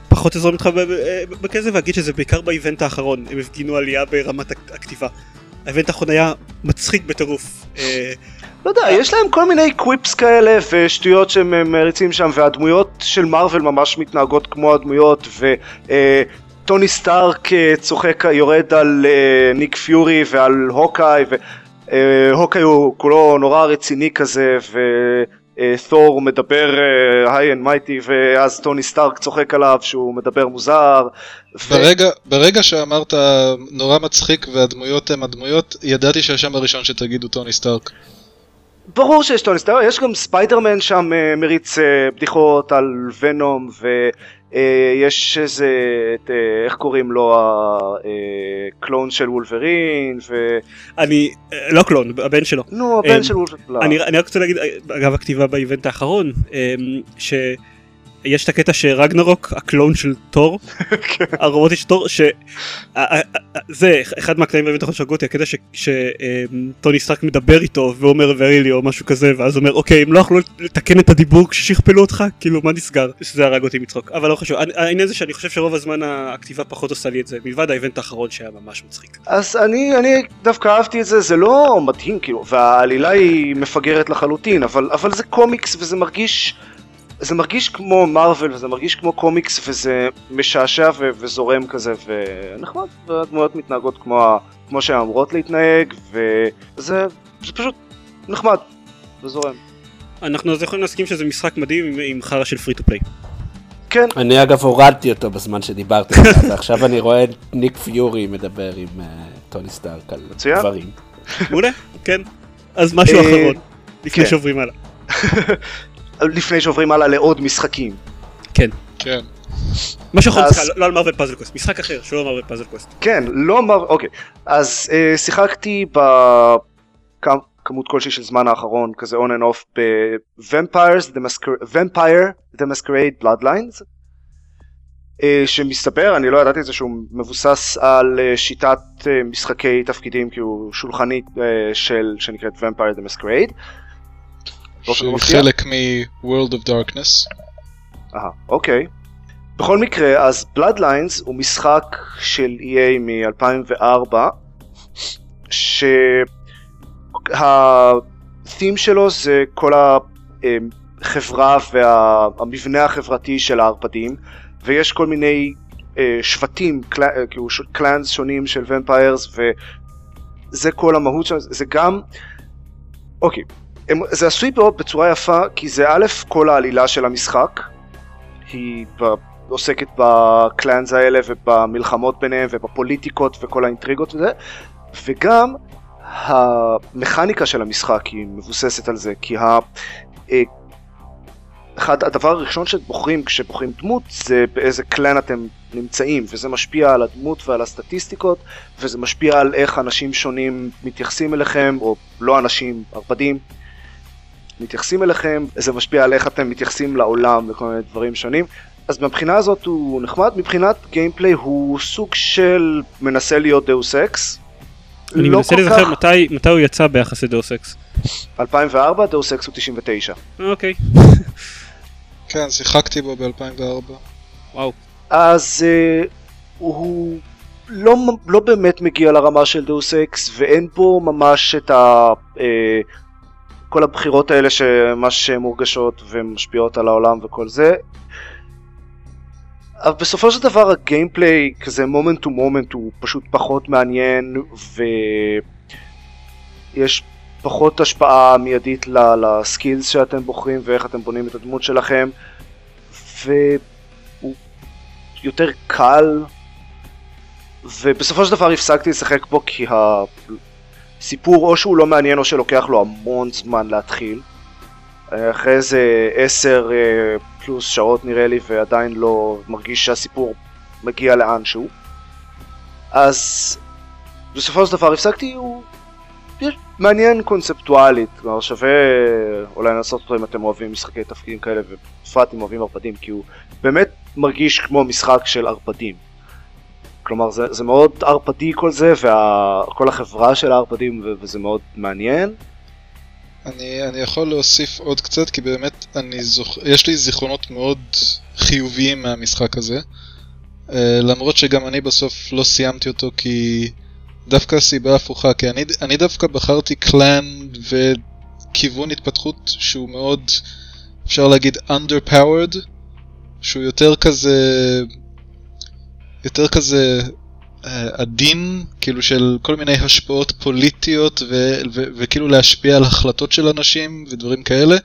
פחות אזרום איתך ב- ב- בכזה ואגיד שזה בעיקר באיבנט האחרון הם הפגינו עלייה ברמת הכ- הכתיבה. האיבנט האחרון היה מצחיק בטירוף. אה, לא יודע, יש להם כל מיני קוויפס כאלה ושטויות שהם אה, מריצים שם, והדמויות של מארוול ממש מתנהגות כמו הדמויות, וטוני סטארק אה, צוחק, יורד על אה, ניק פיורי ועל הוקאי, ו Hawkeye הוא כולו נורא רציני כזה, ותור מדבר high and mighty, ואז טוני סטארק צוחק עליו שהוא מדבר מוזר. ו- ברגע, ברגע שאמרת נורא מצחיק והדמויות הם הדמויות, ידעתי שהשם הראשון שתגידו טוני סטארק. ברור שיש טוני סטארק, יש גם ספיידרמן שם אה, מריץ אה, בדיחות על ונום ויש איזה, את, אה, איך קוראים לו, הקלון של וולברין ו... אני, אה, לא קלון, הבן שלו. נו, אה, הבן של וולברין. לא. אני, אני רק רוצה להגיד, אגב הכתיבה באיבנט האחרון, אמ, שיש את הקטע שרגנרוק, הקלון של תור, כן. הרובוטי של תור, ש... ה- ה- ה- זה אחד מהקטעים האחרון של הגותי, הקטע שטוני סטארק מדבר איתו ואומר ורילי או משהו כזה, ואז אומר אוקיי הם לא יכלו לתקן את הדיבור כששכפלו אותך, כאילו מה נסגר? שזה הרג אותי מצחוק, אבל לא חשוב, העניין זה שאני חושב שרוב הזמן הכתיבה פחות עושה לי את זה, מלבד האיבנט האחרון שהיה ממש מצחיק. אז אני, אני דווקא אהבתי את זה, זה לא מדהים כאילו, והעלילה היא מפגרת לחלוטין, אבל, אבל זה קומיקס וזה מרגיש, זה מרגיש כמו מארוול וזה מרגיש כמו קומיקס וזה משעשע ו- וזורם כזה ונחמד, והדמויות מתנהגות כמו, ה- כמו שהן אמורות להתנהג, וזה זה פשוט נחמד וזורם. אנחנו אז יכולים להסכים שזה משחק מדהים עם, עם חרא של פרי טו פליי. כן, אני אגב הורדתי אותו בזמן שדיברתם עליו, ועכשיו אני רואה את ניק פיורי מדבר עם אה, טוני סטארק על מצוין. דברים. מעולה, כן. אז משהו אה, אחרון, לפני כן. שעוברים הלאה. לפני שעוברים הלאה לעוד משחקים. כן. כן. משהו אחרון, אז- לא- לא על Marvel Puzzle Quest, משחק אחר שלא מרוויל פאזל קווסט. כן, לא אמר, אוקיי. אז אה, שיחקתי בכמות כלשהי של זמן האחרון, כזה on and off, ב-Vampires, the Masquer- Vampire, the Masquerade Bloodlines, אה, שמסתבר, אני לא ידעתי את זה, שהוא מבוסס על אה, שיטת אה, משחקי תפקידים, כאילו שולחנית אה, של, שנקראת Vampire the Masquerade. שהיא. חלק מ-World of Darkness. אהה, אוקיי. בכל מקרה, אז Bloodlines הוא משחק של EA מ-2004, שהתים שלו זה כל החברה והמבנה החברתי של הערפדים, ויש כל מיני אה, שבטים, אה, כאילו קלאנס שונים של ומפיירס, וזה כל המהות שלו, זה גם, אוקיי, הם, זה עשוי מאוד בצורה יפה, כי זה א', כל העלילה של המשחק, היא עוסקת בקלאנס האלה ובמלחמות ביניהם ובפוליטיקות וכל האינטריגות וזה, וגם המכניקה של המשחק היא מבוססת על זה, כי ה... אה, אחד, הדבר הראשון שבוחרים כשבוחרים דמות זה באיזה clan אתם נמצאים וזה משפיע על הדמות ועל הסטטיסטיקות וזה משפיע על איך אנשים שונים מתייחסים אליכם או לא אנשים, ערפדים מתייחסים אליכם, זה משפיע על איך אתם מתייחסים לעולם וכל מיני דברים שונים אז מבחינה הזאת הוא נחמד, מבחינת gameplay הוא סוג של מנסה להיות Deus Ex אני לא מנסה להיזכר כך- מתי מתי הוא יצא ביחס ל Deus Ex. 2004, Deus Ex הוא 99 אוקיי, כן, שיחקתי בו ב-2004. וואו. אז אה, הוא לא, לא באמת מגיע לרמה של Deus Ex ואין בו ממש את ה... אה, כל הבחירות האלה שממש שהן מורגשות ומשפיעות על העולם וכל זה. אבל בסופו של דבר ה gameplay כזה moment to moment הוא פשוט פחות מעניין ויש פחות השפעה מיידית לסקילס שאתם בוחרים ואיך אתם בונים את הדמות שלכם והוא יותר קל ובסופו של דבר הפסקתי לשחק בו כי הסיפור או שהוא לא מעניין או שלוקח לו המון זמן להתחיל. אחרי איזה עשר אה, פלוס שעות נראה לי ועדיין לא מרגיש שהסיפור מגיע לאנשהו. אז בסופו של דבר הפסקתי, הוא מעניין קונספטואלית, כלומר שווה אולי לנסות אותו אם אתם אוהבים משחקי תפקידים כאלה, ובפרט אם אוהבים ערפדים, כי הוא באמת מרגיש כמו משחק של ערפדים. כלומר זה, זה מאוד ערפדי כל זה, וכל החברה של הערפדים, וזה מאוד מעניין. אני, אני יכול להוסיף עוד קצת, כי באמת אני זוכ... יש לי זיכרונות מאוד חיוביים מהמשחק הזה. Uh, למרות שגם אני בסוף לא סיימתי אותו כי דווקא הסיבה הפוכה, כי אני, אני דווקא בחרתי קלאן וכיוון התפתחות שהוא מאוד, אפשר להגיד, underpowered, שהוא יותר כזה, יותר כזה אה, עדין, כאילו של כל מיני השפעות פוליטיות ו- ו- וכאילו להשפיע על החלטות של אנשים ודברים כאלה,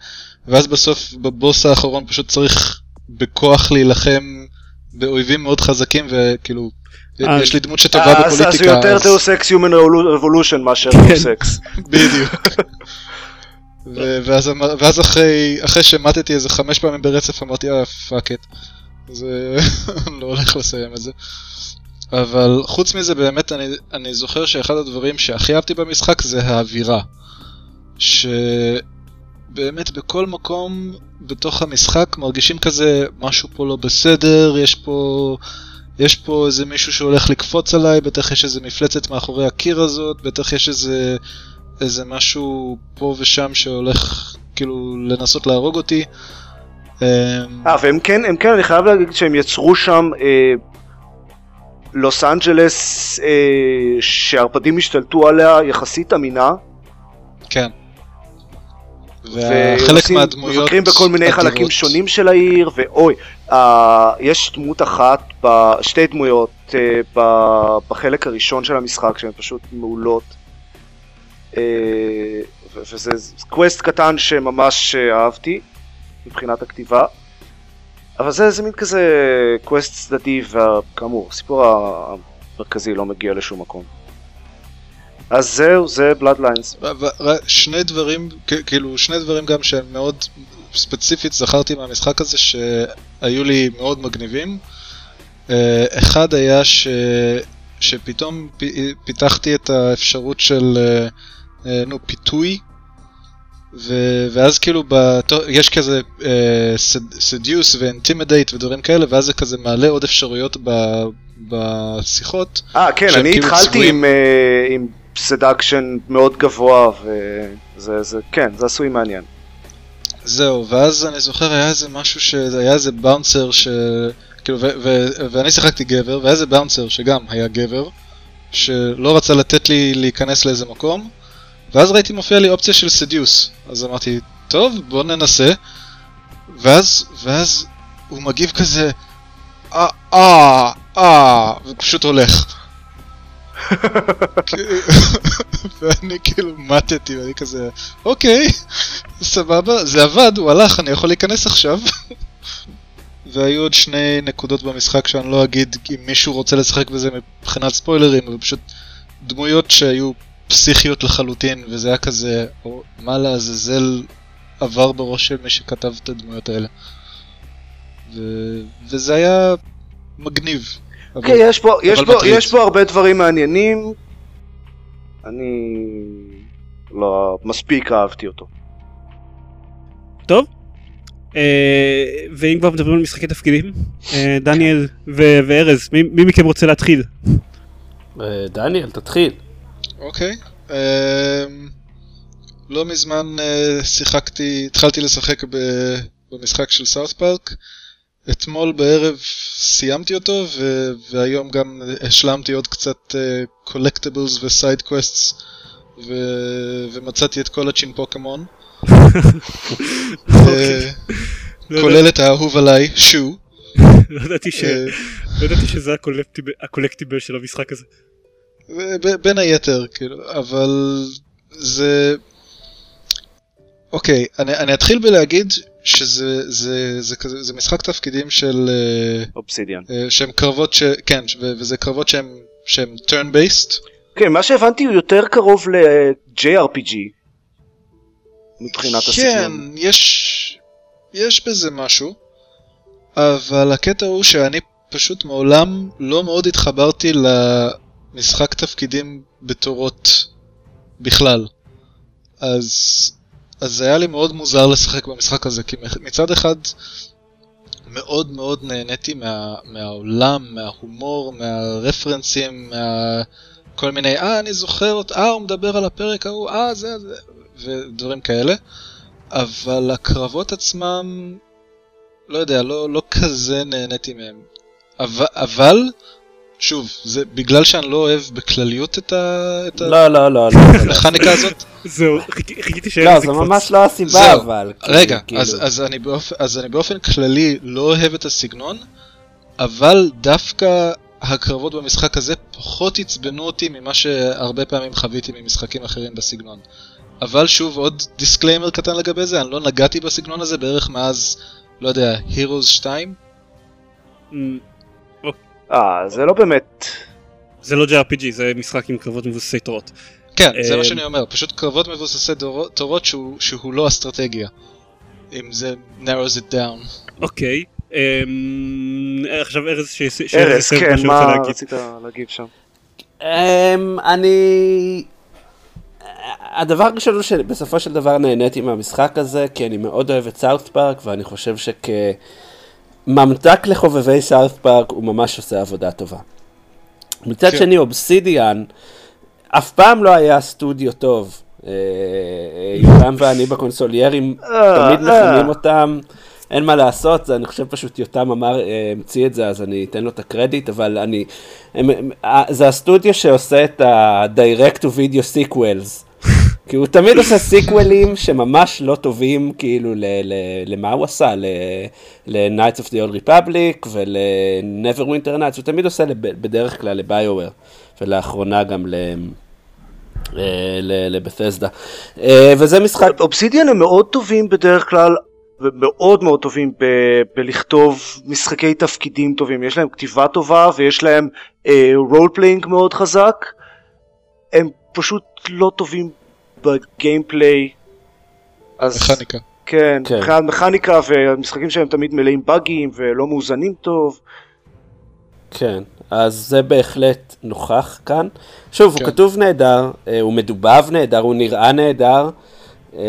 ואז בסוף בבוס האחרון פשוט צריך בכוח להילחם באויבים מאוד חזקים וכאילו אז- יש לי דמות שטובה אז, אז בפוליטיקה. הוא יותר אז- Deus Ex Human Revolution מאשר כן. Deus Ex. בדיוק. ואז, ואז אחרי, אחרי שמתתי איזה חמש פעמים ברצף אמרתי אה fuck את זה. לא הולך לסיים את זה. אבל חוץ מזה באמת אני, אני זוכר שאחד הדברים שהכי אהבתי במשחק זה האווירה. שבאמת בכל מקום בתוך המשחק מרגישים כזה משהו פה לא בסדר, יש פה... יש פה איזה מישהו שהולך לקפוץ עליי, בטח יש איזה מפלצת מאחורי הקיר הזאת, בטח יש איזה, איזה משהו פה ושם שהולך כאילו לנסות להרוג אותי. אמ, אה, והם כן, הם כן, אני חייב להגיד שהם יצרו שם אה, לוס אנג'לס אה, שהערפדים השתלטו עליה יחסית אמינה. כן. וחלק מהדמויות מבקרים בכל מיני אדירות. חלקים שונים של העיר, ואוי, אה, יש דמות אחת, ב- שתי דמויות אה, ב- בחלק הראשון של המשחק שהן פשוט מעולות. אה, וזה קווסט קטן שממש אה, אהבתי מבחינת הכתיבה. אבל זה, זה מין כזה quest צדדי, וכאמור, הסיפור המרכזי לא מגיע לשום מקום. אז זהו, זה Bloodlines. שני דברים, כאילו שני דברים גם שהם מאוד ספציפית זכרתי מהמשחק הזה שהיו לי מאוד מגניבים. אה, אחד היה ש... שפתאום פ... פיתחתי את האפשרות של, אה, אה, נו, פיתוי. ו... ואז כאילו בת... יש כזה seduce ו intimidate ודברים כאלה ואז זה כזה מעלה עוד אפשרויות ב... בשיחות אה, כן, אני כאילו התחלתי צבועים. עם, אה, עם seduction מאוד גבוה, וזה, זה, כן, זה עשוי מעניין. זהו, ואז אני זוכר היה איזה משהו שהיה איזה bouncer ש... כאילו, ו- ו- ואני שיחקתי גבר, והיה איזה bouncer שגם היה גבר, שלא רצה לתת לי להיכנס לאיזה מקום, ואז ראיתי מופיע לי אופציה של seduce, אז אמרתי, טוב, בוא ננסה, ואז, ואז הוא מגיב כזה, אה, אה, אה, ופשוט הולך. ואני כאילו מתתי, ואני כזה, אוקיי, סבבה, זה עבד, הוא הלך, אני יכול להיכנס עכשיו. והיו עוד שני נקודות במשחק שאני לא אגיד אם מישהו רוצה לשחק בזה מבחינת ספוילרים, אבל פשוט דמויות שהיו פסיכיות לחלוטין, וזה היה כזה, או, מה לעזאזל עבר בראש של מי שכתב את הדמויות האלה. ו... וזה היה מגניב. אבל- כן, יש פה, יש, פה. יש פה הרבה דברים מעניינים. אני לא מספיק אהבתי אותו. טוב. אה, ואם כבר מדברים על משחקי תפקידים, אה, דניאל ו- וארז, מי מי מכם רוצה להתחיל? אה, דניאל, תתחיל. אוקיי. אמ, לא מזמן אה, שיחקתי, התחלתי לשחק במשחק של South Park. אתמול בערב סיימתי אותו, ו- והיום גם השלמתי עוד קצת collectibles ו side quests, ומצאתי את כל ה Chinpokomon. אה, לא כולל את האהוב עליי, Shoe. לא ידעתי אה, לא שזה הקולקטיבל של המשחק הזה. בין היתר, כאילו, אבל זה... אוקיי, אני, אני אתחיל בלהגיד שזה זה, זה, כזה, זה משחק תפקידים של... אה, אובסידיאן. אה, שהם קרבות ש... כן, ו- וזה קרבות שהם, שהם turn based. כן, מה שהבנתי הוא יותר קרוב ל-JRPG. מבחינת כן, הסגנון. יש... יש בזה משהו, אבל הקטע הוא שאני פשוט מעולם לא מאוד התחברתי ל... משחק תפקידים בתורות בכלל. אז, אז היה לי מאוד מוזר לשחק במשחק הזה, כי מצד אחד מאוד מאוד נהניתי מה, מהעולם, מההומור, מהרפרנסים, מה... כל מיני, אה, אני זוכר אותו, אה, הוא מדבר על הפרק ההוא, אה, זה, זה, ודברים כאלה. אבל הקרבות עצמם, לא יודע, לא, לא כזה נהניתי מהם. אבל, אבל, שוב, זה בגלל שאני לא אוהב בכלליות את ה... את לא, לא, לא, לא. המכניקה הזאת. זהו, חיכיתי ש... לא, זה ממש לא הסיבה, אבל. רגע, אז, אז, אני באופ... אז אני באופן כללי לא אוהב את הסגנון, אבל דווקא הקרבות במשחק הזה פחות עצבנו אותי ממה שהרבה פעמים חוויתי ממשחקים אחרים בסגנון. אבל שוב, עוד disclaimer קטן לגבי זה, אני לא נגעתי בסגנון הזה בערך מאז, לא יודע, Heroes 2? אה, זה לא באמת... זה לא JRPG, זה משחק עם קרבות מבוססי תורות. כן, זה מה שאני אומר, פשוט קרבות מבוססי תורות שהוא, שהוא לא אסטרטגיה. אם זה narrows it down. אוקיי, עכשיו ארז ש... ארז, כן, מה רצית להגיב שם? אני... הדבר הראשון הוא שבסופו של דבר נהניתי מהמשחק הזה, כי אני מאוד אוהב את סארט פארק, ואני חושב שכממתק לחובבי סארט פארק הוא ממש עושה עבודה טובה. מצד כן. שני, אובסידיאן אף פעם לא היה סטודיו טוב. יותם ואני בקונסוליירים תמיד מכינים אותם. אין מה לעשות, אני חושב פשוט יותם אמר, המציא את זה, אז אני אתן לו את הקרדיט, אבל אני, הם, הם, זה הסטודיו שעושה את ה-direct to video sequels. כי הוא תמיד עושה סיקוולים שממש לא טובים, כאילו, ל, ל, למה הוא עשה? ל-Knights of the Old Republic ול-Neverwinter Nights, הוא תמיד עושה בדרך כלל לביואר, ולאחרונה גם ל... לבתסדה. וזה משחק... אובסידיאן הם מאוד טובים בדרך כלל, ומאוד מאוד טובים ב- בלכתוב משחקי תפקידים טובים. יש להם כתיבה טובה ויש להם role אה, playing מאוד חזק. הם פשוט לא טובים ב gameplay. אז... מכניקה. כן, כן. מבחינת מכניקה והמשחקים שלהם תמיד מלאים באגים ולא מאוזנים טוב. כן, אז זה בהחלט נוכח כאן. שוב, כן. הוא כתוב נהדר, אה, הוא מדובב נהדר, הוא נראה נהדר. הוא,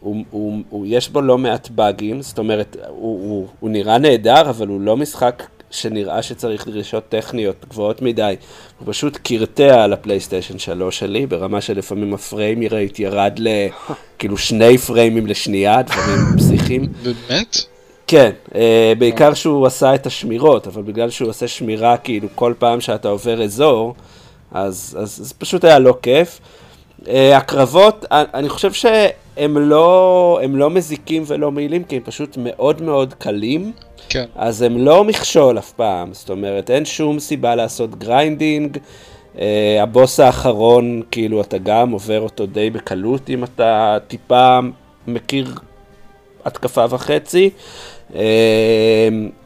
הוא, הוא, הוא, יש בו לא מעט באגים, זאת אומרת, הוא, הוא, הוא נראה נהדר, אבל הוא לא משחק שנראה שצריך דרישות טכניות גבוהות מדי. הוא פשוט קרטע על הפלייסטיישן 3 שלי, ברמה שלפעמים הפריימי רייט ירד לכאילו שני פריימים לשנייה, דברים פסיכיים. באמת? כן, אה, בעיקר שהוא עשה את השמירות, אבל בגלל שהוא עושה שמירה כאילו כל פעם שאתה עובר אזור, אז, אז, אז פשוט היה לא כיף. אה, הקרבות, אני חושב שהם לא, לא מזיקים ולא מועילים, כי הם פשוט מאוד מאוד קלים. כן. אז הם לא מכשול אף פעם, זאת אומרת, אין שום סיבה לעשות grinding. אה, הבוס האחרון, כאילו, אתה גם עובר אותו די בקלות אם אתה טיפה מכיר התקפה וחצי. אה,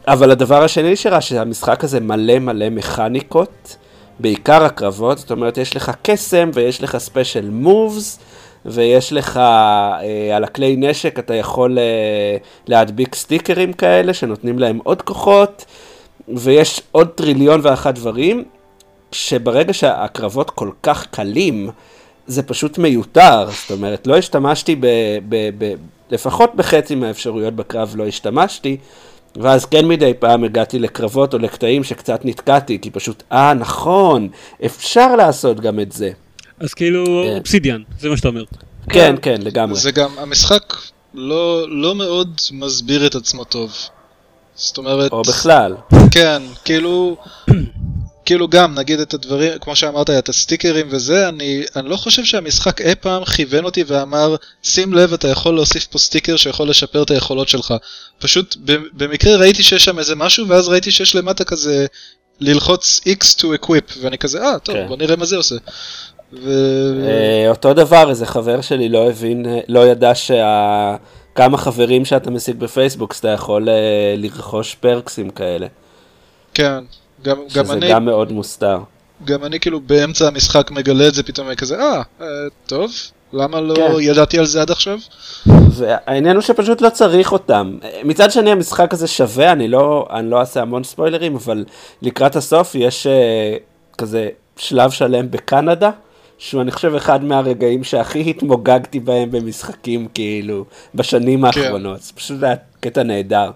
אבל הדבר השני שראה שהמשחק הזה מלא מלא מכניקות, בעיקר הקרבות, זאת אומרת, יש לך קסם ויש לך ספיישל מובס. ויש לך אה, על הכלי נשק, אתה יכול אה, להדביק סטיקרים כאלה שנותנים להם עוד כוחות, ויש עוד טריליון ואחת דברים, שברגע שהקרבות כל כך קלים, זה פשוט מיותר, זאת אומרת, לא השתמשתי ב... ב, ב לפחות בחצי מהאפשרויות בקרב לא השתמשתי, ואז כן מדי פעם הגעתי לקרבות או לקטעים שקצת נתקעתי, כי פשוט, אה, נכון, אפשר לעשות גם את זה. אז כאילו כן. אובסידיאן, זה מה שאתה אומר. כן, כן, לגמרי. זה גם, המשחק לא, לא מאוד מסביר את עצמו טוב. זאת אומרת... או בכלל. כן, כאילו... כאילו גם, נגיד את הדברים, כמו שאמרת, את הסטיקרים וזה, אני, אני לא חושב שהמשחק אי פעם כיוון אותי ואמר, שים לב, אתה יכול להוסיף פה סטיקר שיכול לשפר את היכולות שלך. פשוט במקרה ראיתי שיש שם איזה משהו, ואז ראיתי שיש למטה כזה ללחוץ X to equip, ואני כזה, אה, טוב, כן. בוא נראה מה זה עושה. ו... אה, אותו דבר, איזה חבר שלי לא הבין, לא ידע שה... כמה חברים שאתה משיג בפייסבוק, אז אתה יכול אה, לרכוש פרקסים כאלה. כן, גם, גם אני... שזה גם מאוד מוסתר. גם אני כאילו באמצע המשחק מגלה את זה פתאום כזה, אה, אה טוב, למה לא כן. ידעתי על זה עד עכשיו? והעניין הוא שפשוט לא צריך אותם. מצד שני המשחק הזה שווה, אני לא, אני לא אעשה המון ספוילרים, אבל לקראת הסוף יש כזה שלב שלם בקנדה, שהוא אני חושב אחד מהרגעים שהכי התמוגגתי בהם במשחקים כאילו בשנים האחרונות, זה פשוט היה קטע נהדר.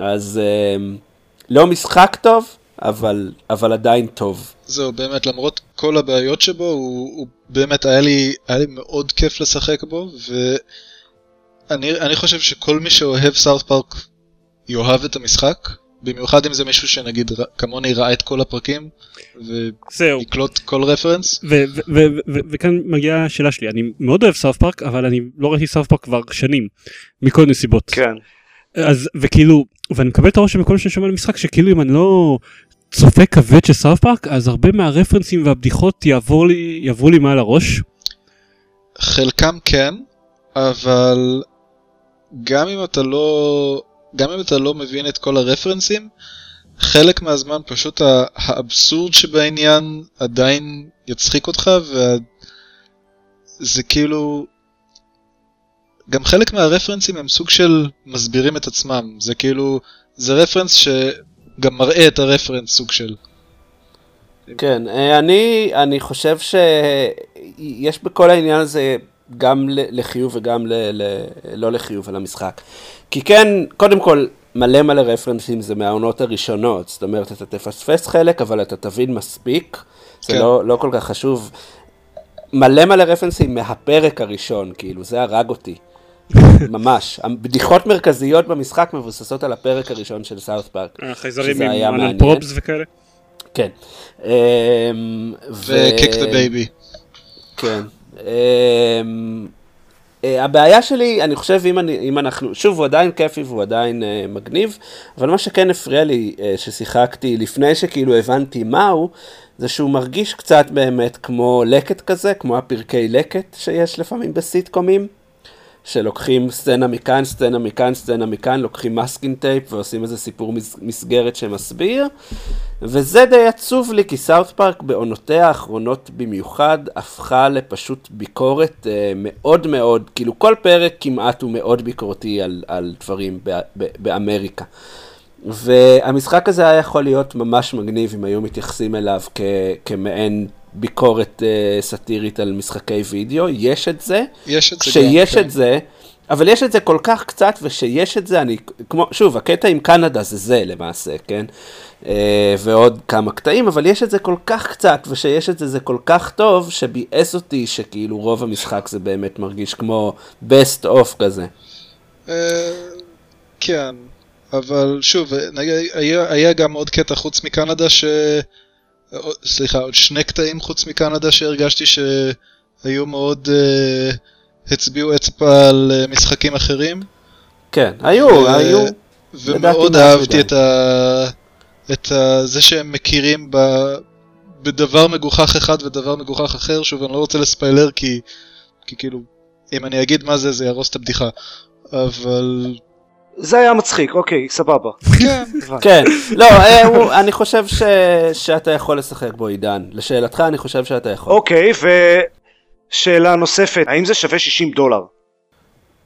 אז אה, לא משחק טוב, אבל, אבל עדיין טוב. זהו, באמת, למרות כל הבעיות שבו, הוא, הוא באמת, היה לי, היה לי מאוד כיף לשחק בו, ואני חושב שכל מי שאוהב South Park יאהב את המשחק, במיוחד אם זה מישהו שנגיד כמוני ראה את כל הפרקים, ויקלוט כל reference. וכאן מגיעה השאלה שלי, אני מאוד אוהב South Park, אבל אני לא ראיתי South Park כבר שנים, מכל נסיבות. כן. אז וכאילו ואני מקבל את הרושם מכל מה שאני שומע על המשחק שכאילו אם אני לא צופה כבד של סארט פארק אז הרבה מהרפרנסים והבדיחות יעברו לי יעברו לי מעל הראש. חלקם כן אבל גם אם אתה לא גם אם אתה לא מבין את כל הרפרנסים חלק מהזמן פשוט האבסורד שבעניין עדיין יצחיק אותך וזה כאילו גם חלק מהרפרנסים הם סוג של מסבירים את עצמם, זה כאילו, זה רפרנס שגם מראה את הרפרנס סוג של. כן, אה, אני, אני חושב שיש בכל העניין הזה גם לחיוב וגם ל, ל, לא לחיוב על המשחק. כי כן, קודם כל, מלא מלא רפרנסים זה מהעונות הראשונות, זאת אומרת, אתה תפספס חלק, אבל אתה תבין מספיק, זה כן. לא, לא כל כך חשוב. מלא מלא רפרנסים מהפרק הראשון, כאילו, זה הרג אותי. ממש. הבדיחות מרכזיות במשחק מבוססות על הפרק הראשון של סאוט פארק. החייזרים עם anal probes וכאלה? כן. ו kick the baby. כן. אה, הבעיה שלי, אני חושב, אם, אני, אם אנחנו, שוב, הוא עדיין כיפי והוא עדיין אה, מגניב, אבל מה שכן הפריע לי אה, ששיחקתי לפני שכאילו הבנתי מהו, זה שהוא מרגיש קצת באמת כמו לקט כזה, כמו הפרקי לקט שיש לפעמים בסיטקומים. שלוקחים סצנה מכאן, סצנה מכאן, סצנה מכאן, לוקחים masking tape ועושים איזה סיפור מסגרת שמסביר. וזה די עצוב לי, כי סאוט פארק בעונותיה האחרונות במיוחד הפכה לפשוט ביקורת אה, מאוד מאוד, כאילו כל פרק כמעט הוא מאוד ביקורתי על, על דברים ב, ב, באמריקה. והמשחק הזה היה יכול להיות ממש מגניב אם היו מתייחסים אליו כ, כמעין ביקורת uh, סאטירית על משחקי וידאו, יש את זה. יש את זה כשיש גם, את כן. זה, אבל יש את זה כל כך קצת, ושיש את זה, אני, כמו, שוב, הקטע עם קנדה זה זה למעשה, כן? Uh, ועוד כמה קטעים, אבל יש את זה כל כך קצת, ושיש את זה זה כל כך טוב, שביאס אותי שכאילו רוב המשחק זה באמת מרגיש כמו best of כזה. Uh, כן, אבל שוב, היה, היה גם עוד קטע חוץ מקנדה ש... סליחה, עוד שני קטעים חוץ מקנדה שהרגשתי שהיו מאוד, uh, הצביעו אצבע על uh, משחקים אחרים. כן, היו, ו- היו. ומאוד אהבתי את, ה... את ה... זה שהם מכירים ב... בדבר מגוחך אחד ודבר מגוחך אחר, שוב אני לא רוצה לספיילר כי, כי כאילו, אם אני אגיד מה זה זה יהרוס את הבדיחה, אבל זה היה מצחיק, אוקיי, סבבה. כן, כן. לא, אה, אני חושב שאתה יכול לשחק בו עידן. לשאלתך, אני חושב שאתה יכול. אוקיי, ושאלה נוספת, האם זה שווה 60 דולר?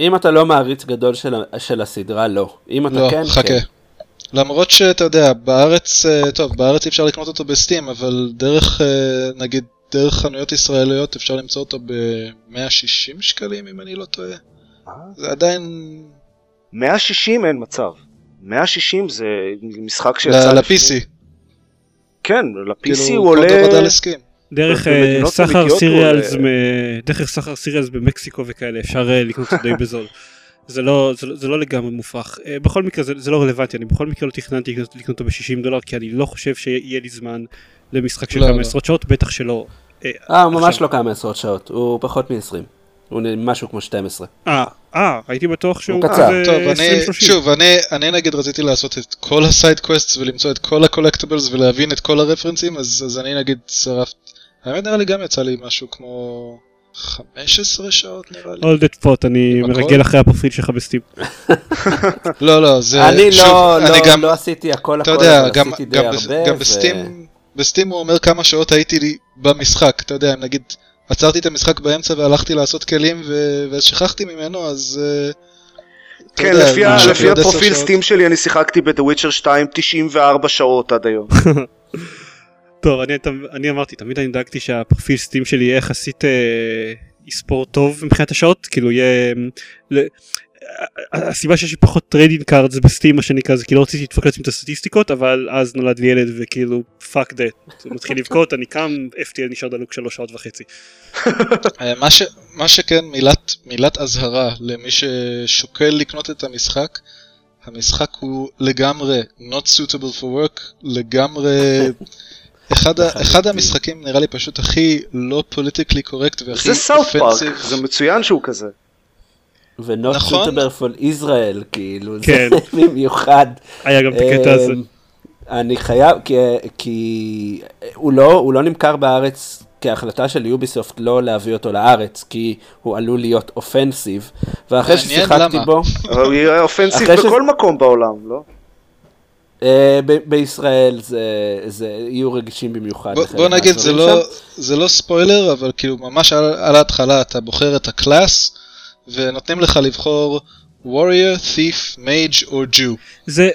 אם אתה לא מעריץ גדול של הסדרה, לא. אם אתה לא, כן, חכה. כן. למרות שאתה יודע, בארץ, אה, טוב, בארץ אי אפשר לקנות אותו בסטים, אבל דרך, אה, נגיד, דרך חנויות ישראליות אפשר למצוא אותו ב-160 שקלים, אם אני לא טועה. זה עדיין 160 אין מצב. 160 זה משחק שיצא... ל-PC. כן, ל-PC כאילו, הוא עולה... דרך אה, סחר סיריאלס, דרך סחר סיריאלס במקסיקו וכאלה, אפשר אה, לקנות די בזול. זה לא, זה, לא, זה לא לגמרי מופרך. Uh, בכל מקרה זה, זה לא רלוונטי, אני בכל מקרה לא תכננתי לקנות, לקנות אותו ב-60 דולר, כי אני לא חושב שיהיה לי זמן למשחק של לא, כמה לא. עשרות שעות, בטח שלא. אה, ממש. לא כמה עשרות שעות, הוא פחות מ-20. הוא משהו כמו 12. אה, אה, הייתי בטוח שהוא קצר. טוב, אני, שוב, אני, אני נגיד רציתי לעשות את כל ה side quest ולמצוא את כל ה collectibles ולהבין את כל הרפרנסים, אז, אז אני נגיד שרפתי. האמת נראה לי גם יצא לי משהו כמו 15 שעות נראה לי. That thought, אני מרגל אחרי הפרופיל שלך ב Steam. לא, לא, זה, אני שוב, לא, אני לא, גם, לא עשיתי הכל הכל, יודע, אבל גם, עשיתי די הרבה. גם ב Steam, ב Steam הוא אומר כמה שעות הייתי לי במשחק, אתה יודע, נגיד... עצרתי את המשחק באמצע והלכתי לעשות כלים ו... ושכחתי ממנו, אז... אה, כן, יודע, לפי, ה... לפי הפרופיל Steam שלי אני שיחקתי ב The Witcher 2 94 שעות עד היום. טוב, אני, אני אמרתי, תמיד אני דאגתי שהפרופיל Steam שלי יהיה יחסית אה, יספור טוב מבחינת השעות, כאילו יהיה... ל... הסיבה שיש לי פחות trading cards ב Steam מה שנקרא זה כי לא רציתי לדפוק לעצמי את הסטטיסטיקות אבל אז נולד לי ילד וכאילו Fuck that הוא מתחיל לבכות אני קם FTL נשאר דלוק שלוש שעות וחצי. אה, מה, ש, מה שכן מילת, מילת אזהרה למי ששוקל לקנות את המשחק המשחק הוא לגמרי not suitable for work לגמרי אחד, אחד המשחקים נראה לי פשוט הכי לא politically correct והכי זה סאוט פארק זה מצוין שהוא כזה. נכון. suitable for Israel, כאילו, כן. זה במיוחד. היה גם את הקטע הזה. אמ, אני חייב, כי, כי הוא, לא, הוא לא נמכר בארץ כהחלטה של יוביסופט לא להביא אותו לארץ, כי הוא עלול להיות offensive, ואחרי ששיחקתי בו... אבל הוא יהיה offensive בכל ש... מקום בעולם, לא? אה, ב- בישראל זה, זה יהיו רגישים במיוחד. בוא, בוא נגיד זה לא, זה לא ספוילר אבל כאילו ממש על, על ההתחלה אתה בוחר את ה class ונותנים לך לבחור warrior, thief, mage או Jew. זה...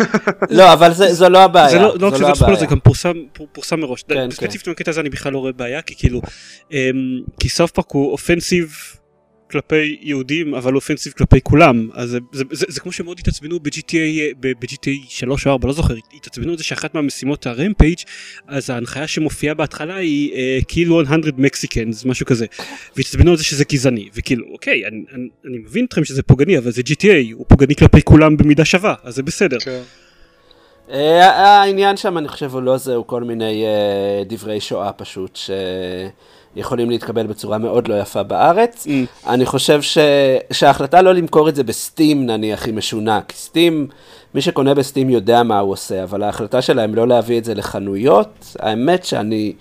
לא, אבל זה, זו לא הבעיה. זה לא, לא רק שזה ספוילר, זה גם פורסם, פורסם מראש. כן, ספציפית כן. בקטע הזה אני בכלל לא רואה בעיה, כי כאילו, אמ, כי סאות' פארק הוא offensive כלפי יהודים אבל offensive כלפי כולם אז זה, זה, זה, זה כמו שמאוד התעצבנו ב-GTA ב-GTA 3 או 4 לא זוכר התעצבנו על זה שאחת מהמשימות ה rampage אז ההנחיה שמופיעה בהתחלה היא כאילו 100 מקסיקנס משהו כזה והתעצבנו על זה שזה גזעני וכאילו אוקיי אני, אני, אני מבין אתכם שזה פוגעני אבל זה GTA הוא פוגעני כלפי כולם במידה שווה אז זה בסדר. כן. Uh, העניין שם אני חושב הוא לא זה הוא כל מיני uh, דברי שואה פשוט. ש... יכולים להתקבל בצורה מאוד לא יפה בארץ. Mm. אני חושב ש... שההחלטה לא למכור את זה בסטים נניח היא משונה, כי סטים, מי שקונה בסטים יודע מה הוא עושה, אבל ההחלטה שלהם לא להביא את זה לחנויות, האמת שאני...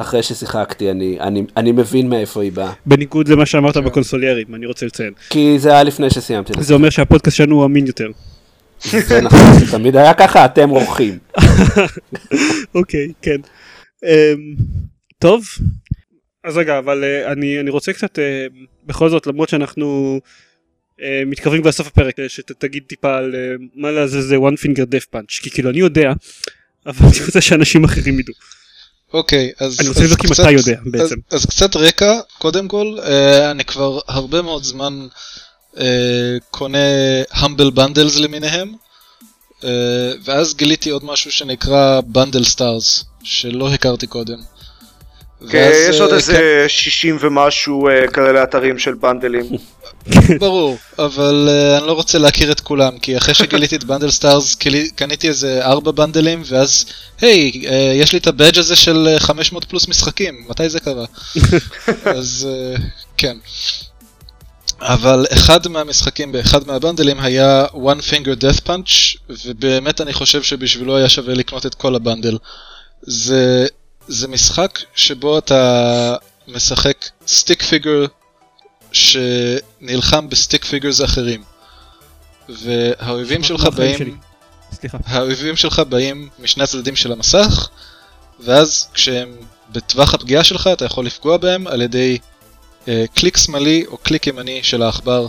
אחרי ששיחקתי, אני, אני, אני מבין מאיפה היא באה. בניגוד למה שאמרת בקונסוליירים, אני רוצה לציין. כי זה היה לפני שסיימתי. זה אומר שהפודקאסט שלנו הוא אמין יותר. זה נכון, זה תמיד היה ככה, אתם אורחים. אוקיי, כן. אמ, טוב, אז רגע, אבל uh, אני, אני רוצה קצת, uh, בכל זאת, למרות שאנחנו uh, מתקרבים כבר לסוף הפרק, שתגיד טיפה על מה לזה זה one finger death punch, כי כאילו אני יודע, אבל אני רוצה שאנשים אחרים ידעו. אוקיי, okay, אז... אני רוצה לבדוק אם אתה יודע בעצם. אז, אז קצת רקע, קודם כל, אה, אני כבר הרבה מאוד זמן קונה humble bundles למיניהם, אה, ואז גיליתי עוד משהו שנקרא bundle stars, שלא הכרתי קודם. כן, יש עוד אה, איזה 60 כן. ומשהו אה, כאלה אתרים של bundle ים. ברור, אבל אני לא רוצה להכיר את כולם, כי אחרי שגיליתי את Bundle Stars קניתי איזה 4 bundle ים, ואז, היי, יש לי את ה badge הזה של 500 פלוס משחקים, מתי זה קרה? אז כן. אבל אחד מהמשחקים באחד מה bundle ים היה one finger death punch, ובאמת אני חושב שבשבילו היה שווה לקנות את כל ה bundle. זה זה משחק שבו אתה משחק stick figure שנלחם ב stick figures אחרים. והאויבים שלך באים... סליחה. האויבים שלך באים משני הצדדים של המסך, ואז כשהם בטווח הפגיעה שלך אתה יכול לפגוע בהם על ידי קליק שמאלי או קליק ימני של העכבר,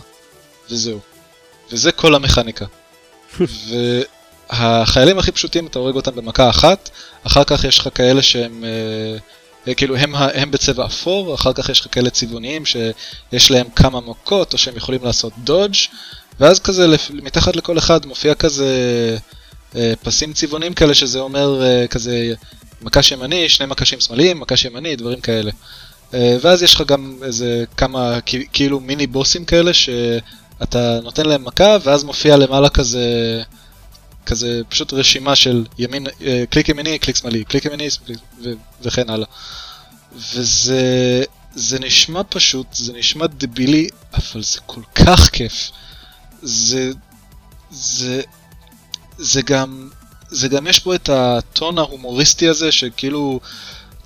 וזהו. וזה כל המכניקה. והחיילים הכי פשוטים אתה הורג אותם במכה אחת, אחר כך יש לך כאלה שהם, אה, אה, כאילו הם, הם בצבע אפור, אחר כך יש לך כאלה צבעוניים שיש להם כמה מכות או שהם יכולים לעשות dodge ואז כזה מתחת לכל אחד מופיע כזה אה, פסים צבעוניים כאלה שזה אומר אה, כזה מקש ימני, שני מקשים שמאליים, מקש ימני, דברים כאלה. אה, ואז יש לך גם איזה כמה כאילו מיני בוסים כאלה שאתה נותן להם מכה ואז מופיע למעלה כזה כזה פשוט רשימה של ימין, אה, קליק ימיני, קליק שמאלי, קליק ימיני ו- וכן הלאה. וזה זה נשמע פשוט, זה נשמע דבילי, אבל זה כל כך כיף. זה, זה, זה גם, זה גם יש פה את הטון ההומוריסטי הזה, שכאילו,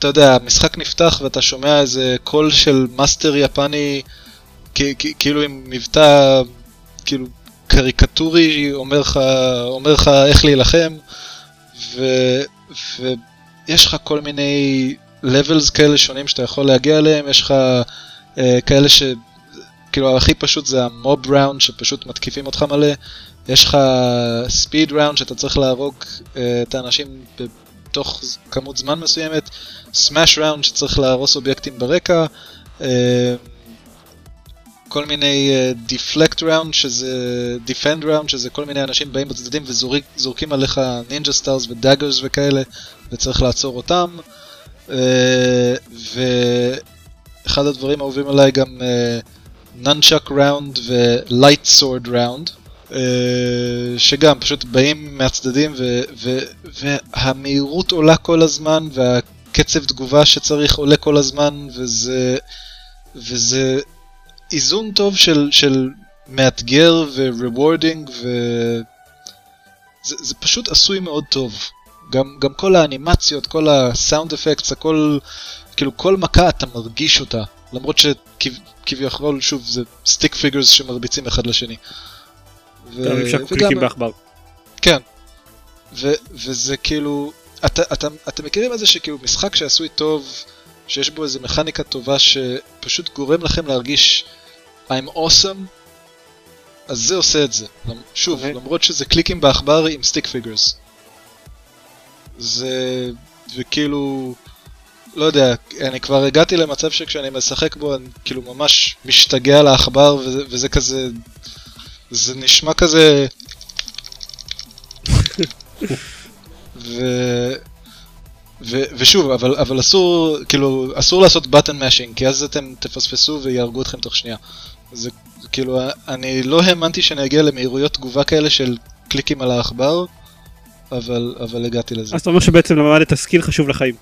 אתה יודע, המשחק נפתח ואתה שומע איזה קול של מאסטר יפני, כאילו עם מבטא, כאילו קריקטורי אומר לך, אומר לך איך להילחם, ו, ויש לך כל מיני levels כאלה שונים שאתה יכול להגיע אליהם, יש לך uh, כאלה ש... כאילו הכי פשוט זה ה mob round שפשוט מתקיפים אותך מלא, יש לך speed round שאתה צריך להרוג uh, את האנשים תוך כמות זמן מסוימת, smash round שצריך להרוס אובייקטים ברקע, אה, כל מיני deflect round שזה defend round שזה כל מיני אנשים באים בצדדים וזורקים עליך ninja stars ו daggers וכאלה וצריך לעצור אותם. ואחד הדברים האהובים עליי גם nunchuck round ו light sword round. שגם פשוט באים מהצדדים ו- ו- והמהירות עולה כל הזמן והקצב תגובה שצריך עולה כל הזמן וזה, וזה איזון טוב של, של מאתגר ו-rewarding וזה זה פשוט עשוי מאוד טוב. גם, גם כל האנימציות, כל ה sound effects, הכל, כאילו כל מכה אתה מרגיש אותה, למרות שכביכול, שוב, זה stick figures שמרביצים אחד לשני. ו... גם ממשק קליקים בעכבר. כן. ו- וזה כאילו, אתה, אתה, אתם מכירים את זה שכאילו משחק שעשוי טוב, שיש בו איזה מכניקה טובה שפשוט גורם לכם להרגיש I'm awesome, אז זה עושה את זה. שוב, okay. אוקיי. למרות שזה קליקים בעכבר עם stick figures. זה... וכאילו... לא יודע, אני כבר הגעתי למצב שכשאני משחק בו אני כאילו ממש משתגע על העכבר וזה, וזה כזה... זה נשמע כזה... ו... ו... ושוב, אבל, אבל אסור, כאילו, אסור לעשות button mashing, כי אז אתם תפספסו ויהרגו אתכם תוך שנייה. זה כאילו, אני לא האמנתי שאני אגיע למהירויות תגובה כאלה של קליקים על העכבר, אבל, אבל הגעתי לזה. אז אתה אומר שבעצם למדת skill חשוב לחיים.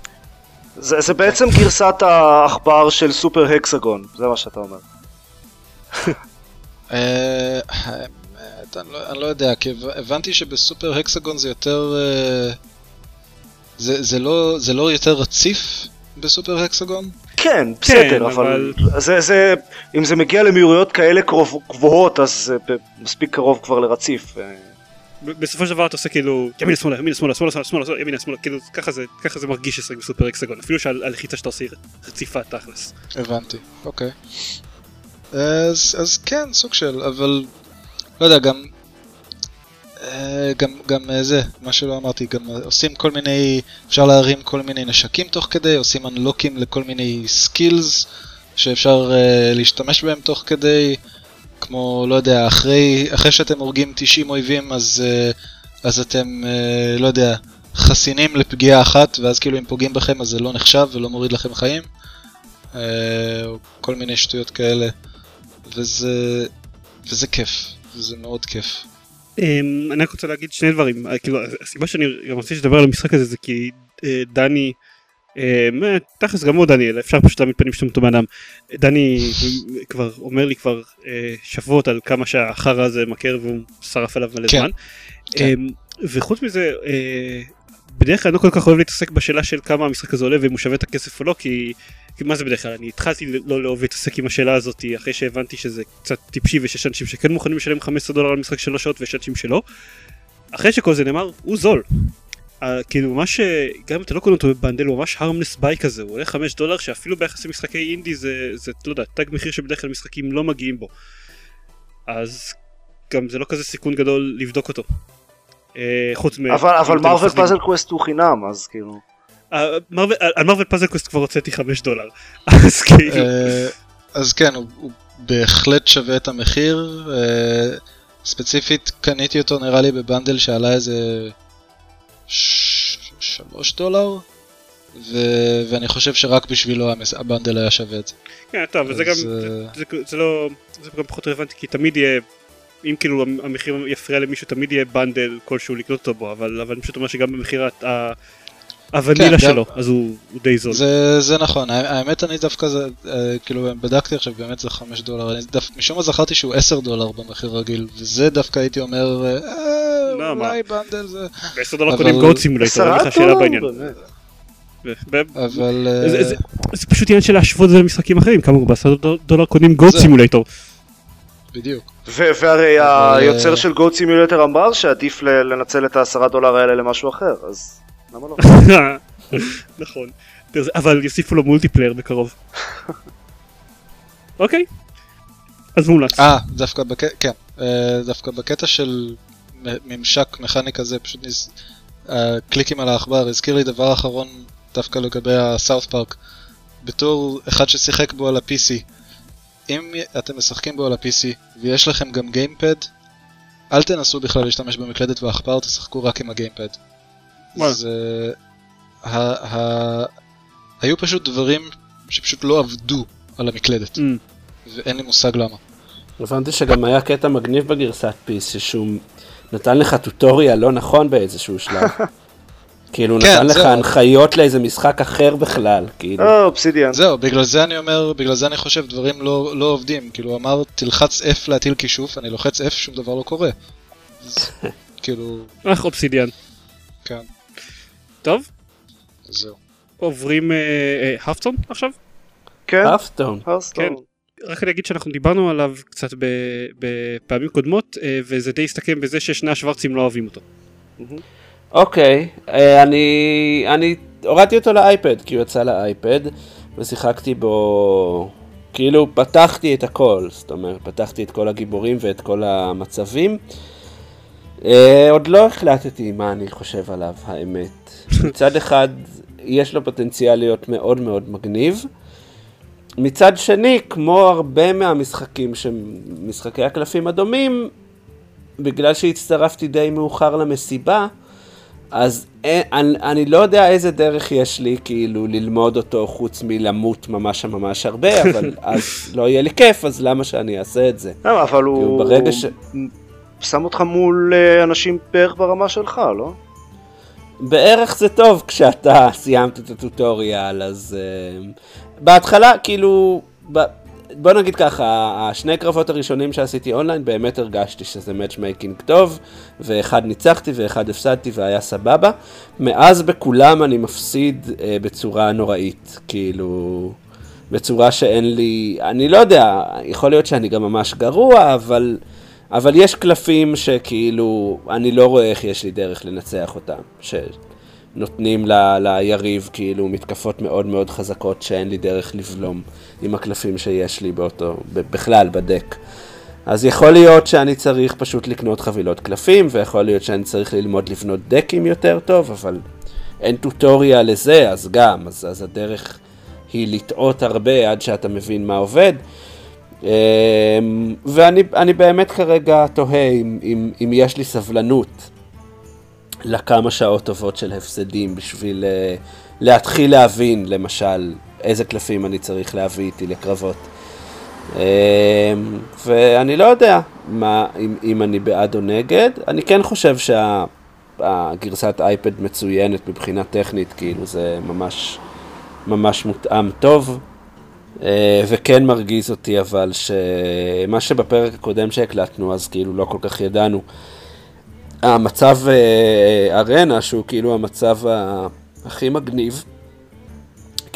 זה, זה בעצם גרסת העכבר של סופר הקסגון, זה מה שאתה אומר. אה, אני לא, אני לא יודע, כי הבנתי שבסופר הקסגון זה יותר... אה, זה, זה, לא, זה לא יותר רציף בסופר הקסגון? כן, בסדר, כן, אבל, אבל... זה, זה, אם זה מגיע למהירויות כאלה קרוב, גבוהות, אז זה מספיק קרוב כבר לרציף. אה. בסופו של דבר אתה עושה כאילו ימין שמאלה ימין שמאלה שמאלה שמאלה שמאלה ימין שמאלה כאילו ככה זה ככה זה מרגיש לשחק בסופר אקסגון אפילו שהלחיצה שאתה עושה רציפה תכלס. הבנתי אוקיי. אז, אז כן סוג של אבל לא יודע גם אה, גם גם אה, זה מה שלא אמרתי גם עושים כל מיני אפשר להרים כל מיני נשקים תוך כדי עושים unlockים לכל מיני skills שאפשר uh, להשתמש בהם תוך כדי. כמו, לא יודע, אחרי, אחרי שאתם הורגים 90 אויבים, אז, אה, אז אתם, אה, לא יודע, חסינים לפגיעה אחת, ואז כאילו אם פוגעים בכם אז זה לא נחשב ולא מוריד לכם חיים. או כל מיני שטויות כאלה. וזה, וזה כיף, וזה מאוד כיף. אמ, אני רק רוצה להגיד שני דברים, כאילו הסיבה שאני גם רוצה לדבר על המשחק הזה זה כי דני אמ, תכלס גם הוא דניאל אפשר פשוט להעמיד פנים שאתם אותו בן דני כבר אומר לי כבר אה, שבועות על כמה שהחרא הזה מכר והוא שרף עליו מלא כן. זמן. כן. אמ, וחוץ מזה אה, בדרך כלל אני לא כל כך אוהב להתעסק בשאלה של כמה המשחק הזה עולה ואם הוא שווה את הכסף או לא כי מה זה בדרך כלל אני התחלתי לא לאהוב להתעסק עם השאלה הזאת אחרי שהבנתי שזה קצת טיפשי ושיש אנשים שכן מוכנים לשלם 15 דולר על משחק שלוש שעות ויש אנשים שלא. אחרי שכל זה נאמר הוא זול כאילו ממש גם אם אתה לא קונה אותו ב bundle הוא ממש harmless buy כזה הוא עולה 5 דולר שאפילו ביחס למשחקי אינדי זה זה לא יודע תג מחיר שבדרך כלל משחקים לא מגיעים בו אז גם זה לא כזה סיכון גדול לבדוק אותו. אה, חוץ מ... אבל אבל מרוויל פאזל קווסט הוא חינם אז כאילו. על Marvel Puzzle Quest כבר הוצאתי 5 דולר אז כאילו. אה, אז כן הוא בהחלט שווה את המחיר אה, ספציפית קניתי אותו נראה לי ב bundle שעלה איזה שלוש דולר, ו... ואני חושב שרק בשבילו ה bundle היה שווה את זה. כן, טוב, וזה גם, זה, זה, זה לא, זה גם פחות רלוונטי, כי תמיד יהיה, אם כאילו המחיר יפריע למישהו, תמיד יהיה bundle כלשהו לקנות אותו בו, אבל, אבל אני פשוט אומר שגם במחיר הוונילה כן, שלו, גם... אז הוא, הוא די זול. זה, זה נכון, האמת אני דווקא, זה, אה, כאילו בדקתי עכשיו, באמת זה 5 דולר, אני דווקא, משום מה זכרתי שהוא 10 דולר במחיר רגיל, וזה דווקא הייתי אומר, אה, לא, אולי bundle זה... ב-10 דולר קונים Goat Simulator, אין לך שאלה בעניין. אבל... זה פשוט עניין של להשוות את זה למשחקים אחרים, כמה ב-10 דולר קונים Goat Simulator. בדיוק. והרי היוצר של Goat Simulator אמר שעדיף לנצל את ה-10 דולר האלה למשהו אחר, אז למה לא? נכון. אבל יוסיפו לו multiplayer בקרוב. אוקיי. אז מומלץ. אה, דווקא בקטע, כן. דווקא בקטע של ממשק מכני כזה פשוט ניס... הקליקים על העכבר הזכיר לי דבר אחרון דווקא לגבי הסאוף פארק. בתור אחד ששיחק בו על ה-PC, אם אתם משחקים בו על ה-PC ויש לכם גם גיימפד, אל תנסו בכלל להשתמש במקלדת ועכבר, תשחקו רק עם הגיימפד. זה... ה... ה... היו פשוט דברים שפשוט לא עבדו על המקלדת, Mm. ואין לי מושג למה. הבנתי שגם היה קטע מגניב בגרסת פיס, שהוא נתן לך טוטוריה לא נכון באיזשהו שלב. כאילו, כן, נתן לך. הנחיות לאיזה משחק אחר בכלל, כאילו. אה, אובסידיאן. זהו, בגלל זה אני אומר, בגלל זה אני חושב דברים לא, לא עובדים. כאילו, אמר, תלחץ F להטיל כישוף, אני לוחץ F, שום דבר לא קורה. אז, כאילו, אך אובסידיאן. כן, טוב, זהו. עוברים האפטון עכשיו? כן. הרסטון. כן. רק אני אגיד שאנחנו דיברנו עליו קצת ב- בפעמים קודמות אה, וזה די הסתכם בזה ששני השוורצים לא אוהבים אותו. אוקיי, אה, אני, אני הורדתי אותו לאייפד, כי הוא יצא לאייפד, ושיחקתי בו, כאילו פתחתי את הכל, זאת אומרת, פתחתי את כל הגיבורים ואת כל המצבים. אה, עוד לא החלטתי מה אני חושב עליו, האמת. מצד אחד, יש לו פוטנציאל להיות מאוד מאוד מגניב. מצד שני, כמו הרבה מהמשחקים, שהם משחקי הקלפים הדומים, בגלל שהצטרפתי די מאוחר למסיבה, אז אין, אני, אני לא יודע איזה דרך יש לי כאילו ללמוד אותו חוץ מלמות ממש ממש הרבה, אבל אז לא יהיה לי כיף, אז למה שאני אעשה את זה? למה, אבל הוא... כאילו, ברגע ש- שם אותך מול אה, אנשים בערך ברמה שלך, לא? בערך זה טוב כשאתה סיימת את ה tutorial, אז uh, בהתחלה, כאילו, ב... בוא נגיד ככה, השני קרבות הראשונים שעשיתי אונליין, באמת הרגשתי שזה matchmaking טוב, ואחד ניצחתי ואחד הפסדתי והיה סבבה. מאז בכולם אני מפסיד uh, בצורה נוראית, כאילו, בצורה שאין לי, אני לא יודע, יכול להיות שאני גם ממש גרוע, אבל... אבל יש קלפים שכאילו, אני לא רואה איך יש לי דרך לנצח אותם, שנותנים ל, ליריב כאילו מתקפות מאוד מאוד חזקות שאין לי דרך לבלום עם הקלפים שיש לי באותו, בכלל בדק. אז יכול להיות שאני צריך פשוט לקנות חבילות קלפים, ויכול להיות שאני צריך ללמוד לבנות דקים יותר טוב, אבל אין טוטוריה לזה, אז גם, אז, אז הדרך היא לטעות הרבה עד שאתה מבין מה עובד. אמ, ואני אני באמת כרגע תוהה אם, אם, אם יש לי סבלנות לכמה שעות טובות של הפסדים בשביל אה, להתחיל להבין, למשל, איזה קלפים אני צריך להביא איתי לקרבות. אמ, ואני לא יודע מה, אם, אם אני בעד או נגד. אני כן חושב שהגרסת אייפד מצוינת מבחינה טכנית, כאילו זה ממש, ממש מותאם טוב. אה, וכן מרגיז אותי אבל שמה שבפרק הקודם שהקלטנו אז כאילו לא כל כך ידענו. המצב אה, ארנה שהוא כאילו המצב הכי מגניב,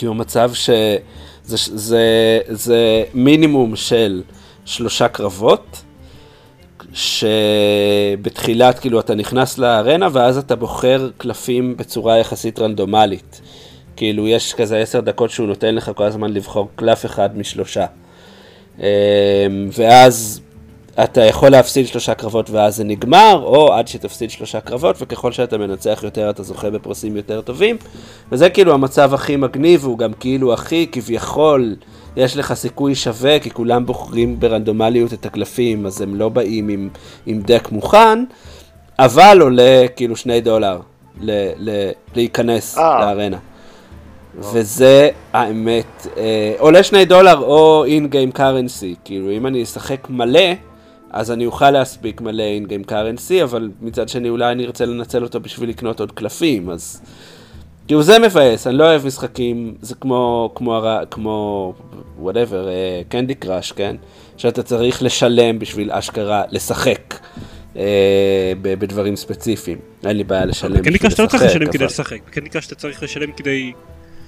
הוא מצב שזה זה, זה מינימום של שלושה קרבות, שבתחילת כאילו אתה נכנס לארנה ואז אתה בוחר קלפים בצורה יחסית רנדומלית. כאילו יש כזה עשר דקות שהוא נותן לך כל הזמן לבחור קלף אחד משלושה. אמ, ואז אתה יכול להפסיד שלושה קרבות ואז זה נגמר, או עד שתפסיד שלושה קרבות, וככל שאתה מנצח יותר אתה זוכה בפרסים יותר טובים. וזה כאילו המצב הכי מגניב, הוא גם כאילו הכי כביכול, יש לך סיכוי שווה, כי כולם בוחרים ברנדומליות את הקלפים, אז הם לא באים עם, עם דק מוכן, אבל עולה כאילו שני דולר ל, ל, להיכנס אה. לארנה. וזה האמת, אה, עולה שני דולר או in-game currency, כאילו אם אני אשחק מלא, אז אני אוכל להספיק מלא in-game currency, אבל מצד שני אולי אני ארצה לנצל אותו בשביל לקנות עוד קלפים, אז... כאילו זה מבאס, אני לא אוהב משחקים, זה כמו, כמו, כמו, whatever, Candy Crush, כן? שאתה צריך לשלם בשביל אשכרה לשחק ב- בדברים ספציפיים. אין לי בעיה לשלם ב Candy בשביל Crush אתה לא צריך לשלם כדי לשחק, ב Candy Crush אתה צריך לשלם כדי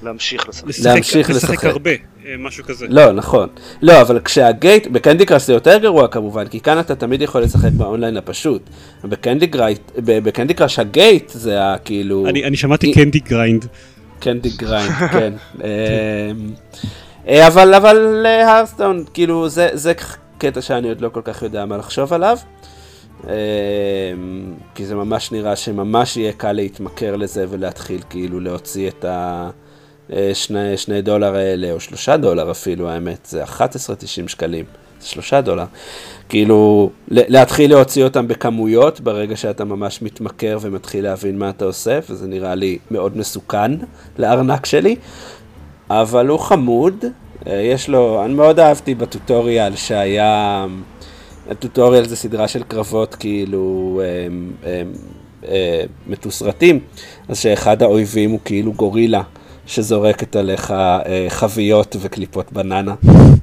להמשיך לשחק. לשחק להמשיך לשחק לשחק. הרבה, אה, משהו כזה. לא, נכון. לא, אבל כשה gate, ב Candy Crush זה יותר גרוע כמובן, כי כאן אתה תמיד יכול לשחק באונליין הפשוט. ב Candy Great, ב Candy Crush ה gate זה ה- כאילו... אני אני שמעתי Candy Grind. Candy Grind, כן. אמ, אה, אבל, אבל הרסטון, כאילו, זה, זה קטע שאני עוד לא כל כך יודע מה לחשוב עליו. אמ, כי זה ממש נראה שממש יהיה קל להתמכר לזה ולהתחיל כאילו להוציא את השני שני דולר האלה, או שלושה דולר אפילו, האמת, זה 11.90 שקלים, זה שלושה דולר. כאילו, להתחיל להוציא אותם בכמויות ברגע שאתה ממש מתמכר ומתחיל להבין מה אתה עושה, וזה נראה לי מאוד מסוכן לארנק שלי, אבל הוא חמוד, אה, יש לו, אני מאוד אהבתי בטוטוריאל שהיה... הטוטוריאל זה סדרה של קרבות כאילו הם, מתוסרטים, אז שאחד האויבים הוא כאילו גורילה שזורקת עליך אה, חביות וקליפות בננה.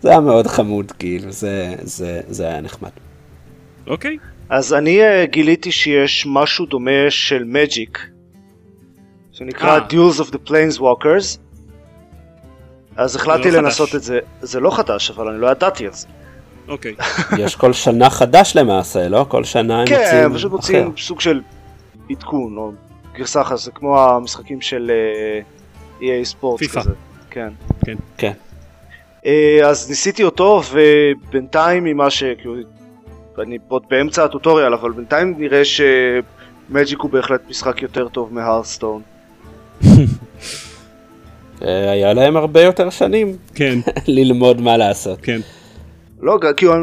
זה היה מאוד חמוד, כאילו, זה, זה, זה היה נחמד. אוקיי. אז אני uh, גיליתי שיש משהו דומה של מג'יק, שנקרא אה. Duels of the Planeswalkers. אז החלטתי לא לנסות חדש. את זה, זה לא חדש, אבל אני לא ידעתי על זה. אוקיי. יש כל שנה חדש למעשה, לא? כל שנה הם כן, מוצאים פשוט אחר. מוצאים סוג של עדכון, או גרסה אחת, זה כמו המשחקים של אה, EA ספורט פיפא. כזה. כן. כן. כן. אה, אז ניסיתי אותו, ובינתיים ממה ש... אני עוד באמצע הטוטוריאל, אבל בינתיים נראה שמג'יק הוא בהחלט משחק יותר טוב מהרסטון. אה, היה להם הרבה יותר שנים כן, ללמוד מה לעשות. כן. לא, כאילו,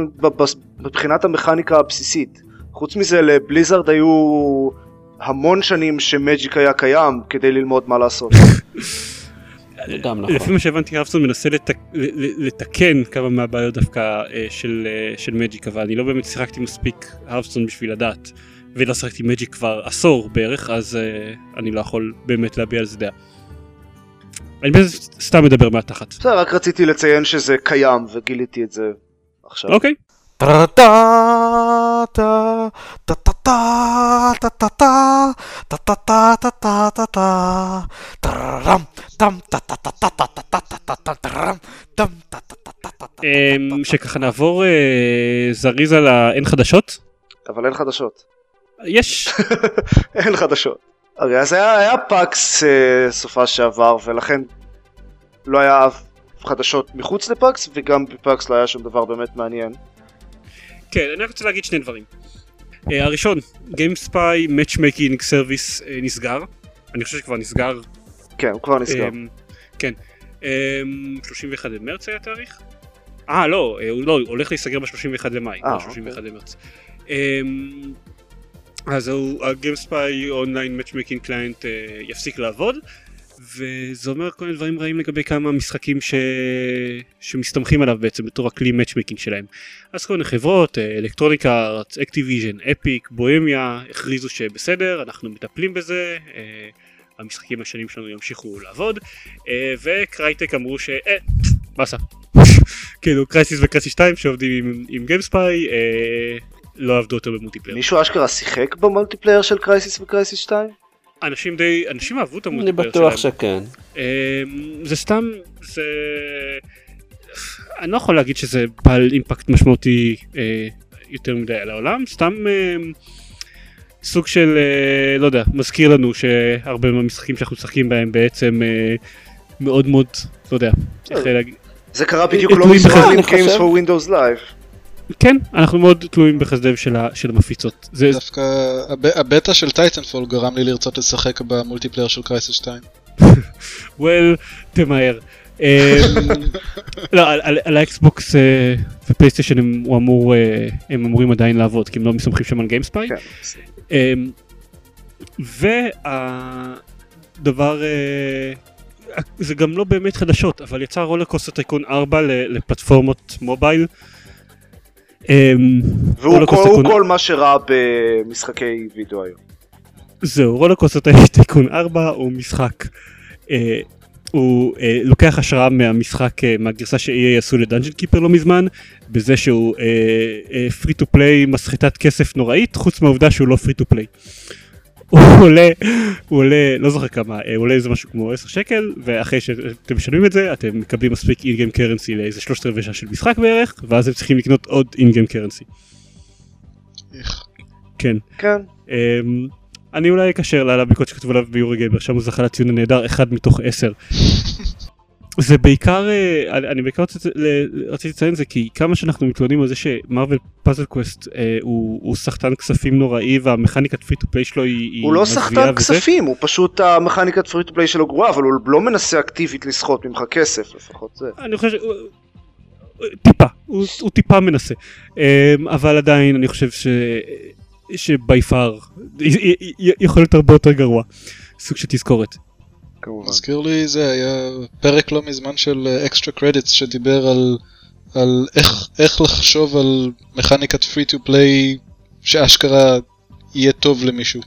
מבחינת המכניקה הבסיסית. חוץ מזה, לבליזרד היו המון שנים שמג'יק היה קיים כדי ללמוד מה לעשות. גם נכון. לפי מה שהבנתי הרפסון מנסה לתק... לתקן כמה מהבעיות דווקא אה, של, אה, של מג'יק אבל אני לא באמת שיחקתי מספיק הרפסון בשביל לדעת ולא שיחקתי מג'יק כבר עשור בערך אז אה, אני לא יכול באמת להביע על זה דעה. אני סתם מדבר מהתחת. בסדר, רק רציתי לציין שזה קיים, וגיליתי את זה עכשיו. אוקיי. שככה נעבור זריז על האין חדשות. אבל אין חדשות. יש אין חדשות. אוקיי, אז היה, PAX סופ"ש שעבר, ולכן לא היה אף חדשות מחוץ ל PAX, וגם ב PAX לא היה שום דבר באמת מעניין. כן, אני רק רוצה להגיד שני דברים. אה, הראשון, GameSpy Matchmaking Service אה, נסגר. אני חושב שכבר נסגר. כן, הוא כבר נסגר. אמ, כן. אמ, 31 במרץ היה התאריך? אה, לא, הוא לא, הוא הולך להיסגר ב-31 למאי, אה, לא 31 למרץ. אמ, אז הוא, ה-GameSpy Online Matchmaking Client אה, יפסיק לעבוד. וזה אומר כל מיני דברים רעים לגבי כמה משחקים ש... שמסתמכים עליו בעצם בתור הכלי matchmaking שלהם. אז כל מיני חברות, Electronic Arts, Activision, Epic, Bohemia, הכריזו שבסדר, אנחנו מטפלים בזה, אה, המשחקים השונים שלנו ימשיכו לעבוד, אה, ו Crytek אמרו ש... אה, באסה. כאילו Crysis ו Crysis 2 שעובדים עם, עם GameSpy, אה, לא יעבדו יותר ב multiplayer. מישהו אשכרה שיחק ב multiplayer של Crysis ו Crysis 2? אנשים די, אנשים אהבו את אני ה multiplayer שלהם. בטוח שכן. אמ, זה סתם, זה... אני לא יכול להגיד שזה בעל impact משמעותי אה, יותר מדי על העולם, סתם אה, סוג של, אה, לא יודע, מזכיר לנו שהרבה מהמשחקים שאנחנו משחקים בהם בעצם אה, מאוד מאוד, לא יודע, איך להגיד, זה קרה בדיוק אה, לא תלוי מזמן עם אני Games חושב. for Windows Live. כן, אנחנו מאוד תלויים בחסדיהם של, ה- של המפיצות. זה, דווקא הב- הבטא של Titanfall גרם לי לרצות לשחק ב multiplayer של Crysis 2. well, תמהר. אמ, לא, על- ה Xbox אה, ו PlayStation הם- הוא אמור, אה, הם אמורים עדיין לעבוד, כי הם לא מסתמכים שם על GameSpy. כן. אמ, והדבר, זה גם לא באמת חדשות, אבל יצא RollerCoaster Tycoon 4 ל- לפלטפורמות mobile. אמ, והוא כל- Tycoon- כל מה שרע במשחקי וידאו היום. זהו, RollerCoaster Tycoon 4 הוא משחק. אה, הוא אה, לוקח השראה מהמשחק, אה, מהגרסה ש-EA עשו ל Dungeon Keeper לא מזמן, בזה שהוא free to play מסחטת כסף נוראית, חוץ מהעובדה שהוא לא free to play. הוא עולה, הוא עולה, לא זוכר כמה, אה, הוא עולה איזה משהו כמו 10 שקל, ואחרי שאתם משלמים את זה, אתם מקבלים מספיק in-game currency לאיזה שלושת רבעי שעה של משחק בערך, ואז הם צריכים לקנות עוד in-game currency. איך. כן. כן. אמ, אני אולי אקשר לביקורת שכתבו עליו ב Eurogamer, שם הוא זכה לציון הנהדר אחד מתוך עשר. זה בעיקר, אה, אני, אני בעיקר רציתי, לציין זה כי כמה שאנחנו מתלוננים על זה ש Marvel Puzzle Quest אה, הוא, הוא סחטן כספים נוראי והמכניקת free to play שלו היא, היא הוא לא וזה. כספים, הוא פשוט המכניקת free to play שלו גרועה, אבל הוא לא מנסה אקטיבית לסחוט ממך כסף לפחות זה. אני חושב טיפה, הוא, הוא טיפה מנסה, אה, אבל עדיין אני חושב ש... ש by far יכול להיות הרבה יותר גרוע, סוג של תזכורת. כמובן. מזכיר לי זה היה פרק לא מזמן של Extra Credits שדיבר על, על איך, איך לחשוב על מכניקת free to play שאשכרה יהיה טוב למישהו.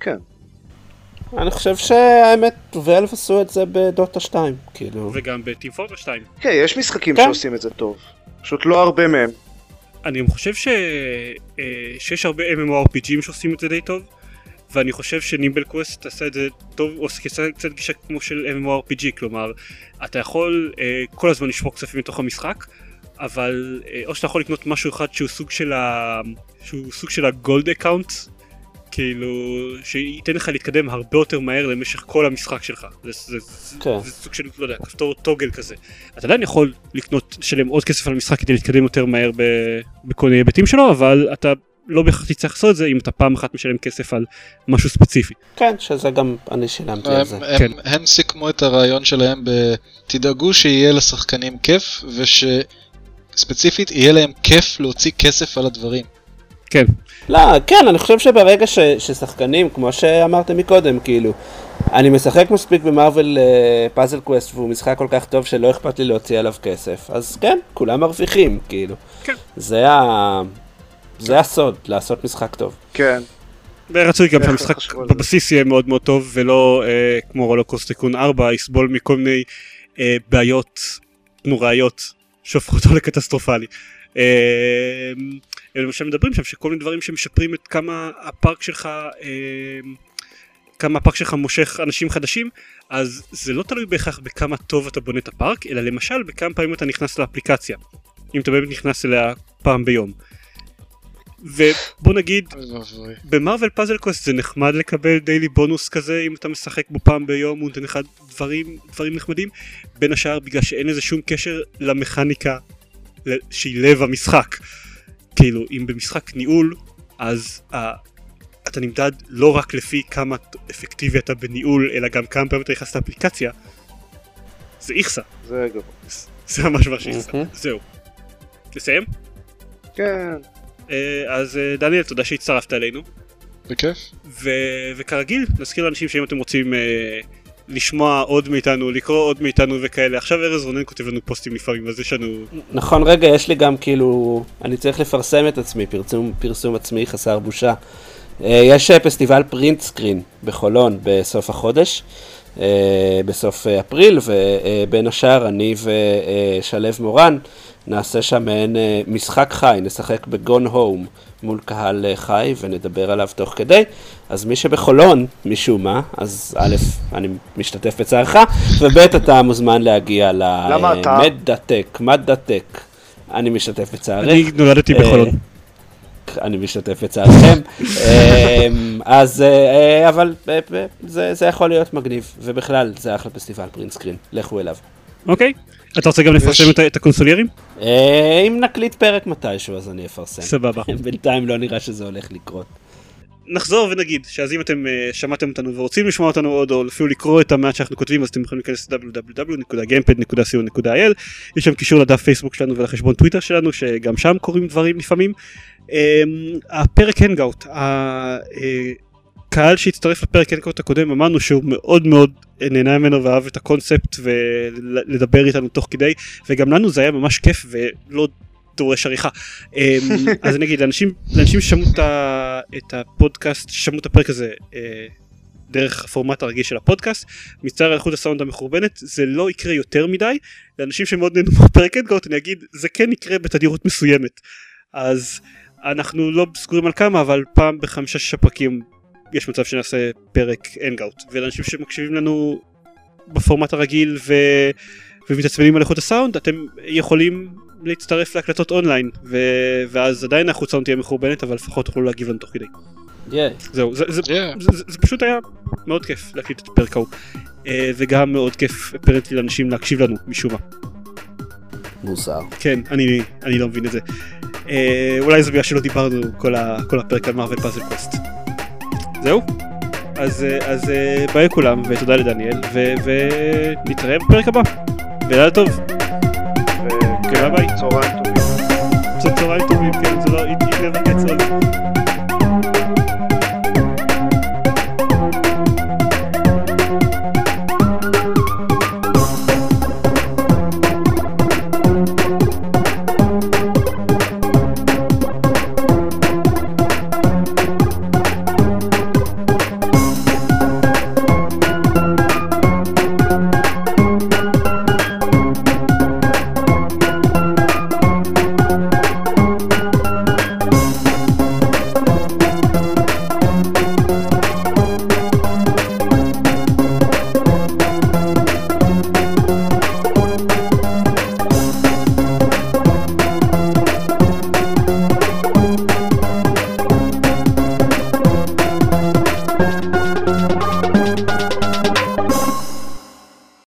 כן. אני חושב שהאמת, Valve עשו את זה בדוטה 2, כאילו. וגם ב Team Fortress 2. כן, יש משחקים כן. שעושים את זה טוב. פשוט לא הרבה מהם. אני חושב ש... אה, שיש הרבה MMORPG ים שעושים את זה די טוב ואני חושב ש Nimble Quest עשה את זה טוב או עשה קצת גישה כמו של MMORPG כלומר אתה יכול אה, כל הזמן לשפוך כספים מתוך המשחק אבל אה, או שאתה יכול לקנות משהו אחד שהוא סוג של ה... שהוא סוג של ה gold account כאילו שייתן לך להתקדם הרבה יותר מהר למשך כל המשחק שלך זה, זה, כן. זה סוג של לא יודע כפתור טוגל כזה אתה עדיין יכול לקנות לשלם עוד כסף על המשחק כדי להתקדם יותר מהר ב- בכל מיני היבטים שלו אבל אתה לא בהכרח תצטרך לעשות את זה אם אתה פעם אחת משלם כסף על משהו ספציפי. כן, שזה גם, אני שילמתי על הם, זה. הם, כן. הם סיכמו את הרעיון שלהם ב... תדאגו שיהיה לשחקנים כיף ושספציפית יהיה להם כיף להוציא כסף על הדברים. כן. לא, כן, אני חושב שברגע ש, ששחקנים, כמו שאמרתם מקודם, כאילו, אני משחק מספיק ב Marvel Puzzle Quest והוא משחק כל כך טוב שלא אכפת לי להוציא עליו כסף, אז כן, כולם מרוויחים, כאילו. כן. זה ה... זה הסוד, לעשות משחק טוב. כן. ורצוי גם שהמשחק? בבסיס יהיה מאוד מאוד טוב ולא אה, כמו RollerCoaster Tycoon 4 יסבול מכל מיני אה, בעיות נוראיות שהופכות אותו לקטסטרופלי. אה, הם למשל מדברים שם שכל מיני דברים שמשפרים את כמה הפארק שלך אה, כמה הפארק שלך מושך אנשים חדשים אז זה לא תלוי בהכרח בכמה טוב אתה בונה את הפארק אלא למשל בכמה פעמים אתה נכנס לאפליקציה אם אתה באמת נכנס אליה פעם ביום. ובוא נגיד. ב Marvel Puzzle Quest זה נחמד לקבל daily bonus כזה אם אתה משחק בו פעם ביום הוא נותן לך דברים דברים נחמדים בין השאר בגלל שאין לזה שום קשר למכניקה שהיא לב המשחק כאילו אם במשחק ניהול אז uh, אתה נמדד לא רק לפי כמה אפקטיבי אתה בניהול אלא גם כמה פעמים אתה נכנס לאפליקציה זה איכסה זה גבוה. זה ממש ממש איכסה מהמם. זהו. לסיים? כן. אה, אז אה, דניאל תודה שהצטרפת אלינו בכיף. ו- וכרגיל נזכיר לאנשים שאם אתם רוצים אה, לשמוע עוד מאיתנו לקרוא עוד מאיתנו וכאלה עכשיו ארז רונן כותב לנו פוסטים לפעמים אז יש לנו נכון, רגע, יש לי גם כאילו, אני צריך לפרסם את עצמי, פרסום, פרסום עצמי חסר בושה. אה, יש פסטיבל פרינט סקרין בחולון בסוף החודש, אה, בסוף אפריל, ובין השאר אני ושלו מורן נעשה שם מעין אה, משחק חי, נשחק בגון הום מול קהל אה, חי ונדבר עליו תוך כדי. אז מי שבחולון, משום מה, אז א', אני משתתף בצערך, וב', אתה מוזמן להגיע למה אתה? למדיטק, מדיטק. אני משתתף בצערך. אני נולדתי אה, בחולון אני משתתף בצערכם. אמ, אז, אה, אה, אבל אה, אה, זה זה יכול להיות מגניב, ובכלל, זה אחלה פסטיבל Print Screen, לכו אליו. אוקיי אתה רוצה גם לפרסם את הקונסוליירים? אה, אם נקליט פרק מתישהו, אז אני אפרסם. סבבה בינתיים לא נראה שזה הולך לקרות. נחזור ונגיד שאז אם אתם אה, שמעתם אותנו ורוצים לשמוע אותנו עוד או אפילו לקרוא את המעט שאנחנו כותבים אז אתם יכולים להיכנס ל- www.gamepod.co.il יש שם קישור לדף פייסבוק שלנו ולחשבון טוויטר שלנו שגם שם קורים דברים לפעמים. אה, הפרק hangout הקהל שהצטרף לפרק ה hangout הקודם אמרנו שהוא מאוד מאוד נהנה ממנו ואהב את הקונספט ולדבר איתנו תוך כדי וגם לנו זה היה ממש כיף ולא דורש עריכה. אמ, אז אני אגיד לאנשים לאנשים ששמעו את הפודקאסט שמעו את הפרק הזה אה, דרך הפורמט הרגיל של הפודקאסט מצטער על איכות הסאונד המחורבנת זה לא יקרה יותר מדי לאנשים שמאוד נהנו מהפרק אנגאוט אני אגיד זה כן יקרה בתדירות מסוימת אז אנחנו לא סגורים על כמה אבל פעם בחמישה שישה פרקים יש מצב שנעשה פרק אנגאוט ולאנשים שמקשיבים לנו בפורמט הרגיל ו... ומתעצבנים על איכות הסאונד אתם יכולים להצטרף להקלטות אונליין ו... ואז עדיין התוצאה לא תהיה מחורבנת אבל לפחות תוכלו להגיב לנו תוך כדי. Yeah. זהו זה, זה, yeah. זה, זה, זה פשוט היה מאוד כיף להקליט את הפרק ההוא אה, וגם מאוד כיף apparently לאנשים להקשיב לנו משום מה. מוזר. כן אני, אני לא מבין את זה. אה, אולי זה בגלל שלא דיברנו כל, ה... כל הפרק על Marvel Puzzle Quest. זהו. אז, אה, אז אה, ביי כולם, ותודה לדניאל, ו, ונתראה בפרק הבא. ולילה טוב. אה, וכן, ביי. צהריים טובים.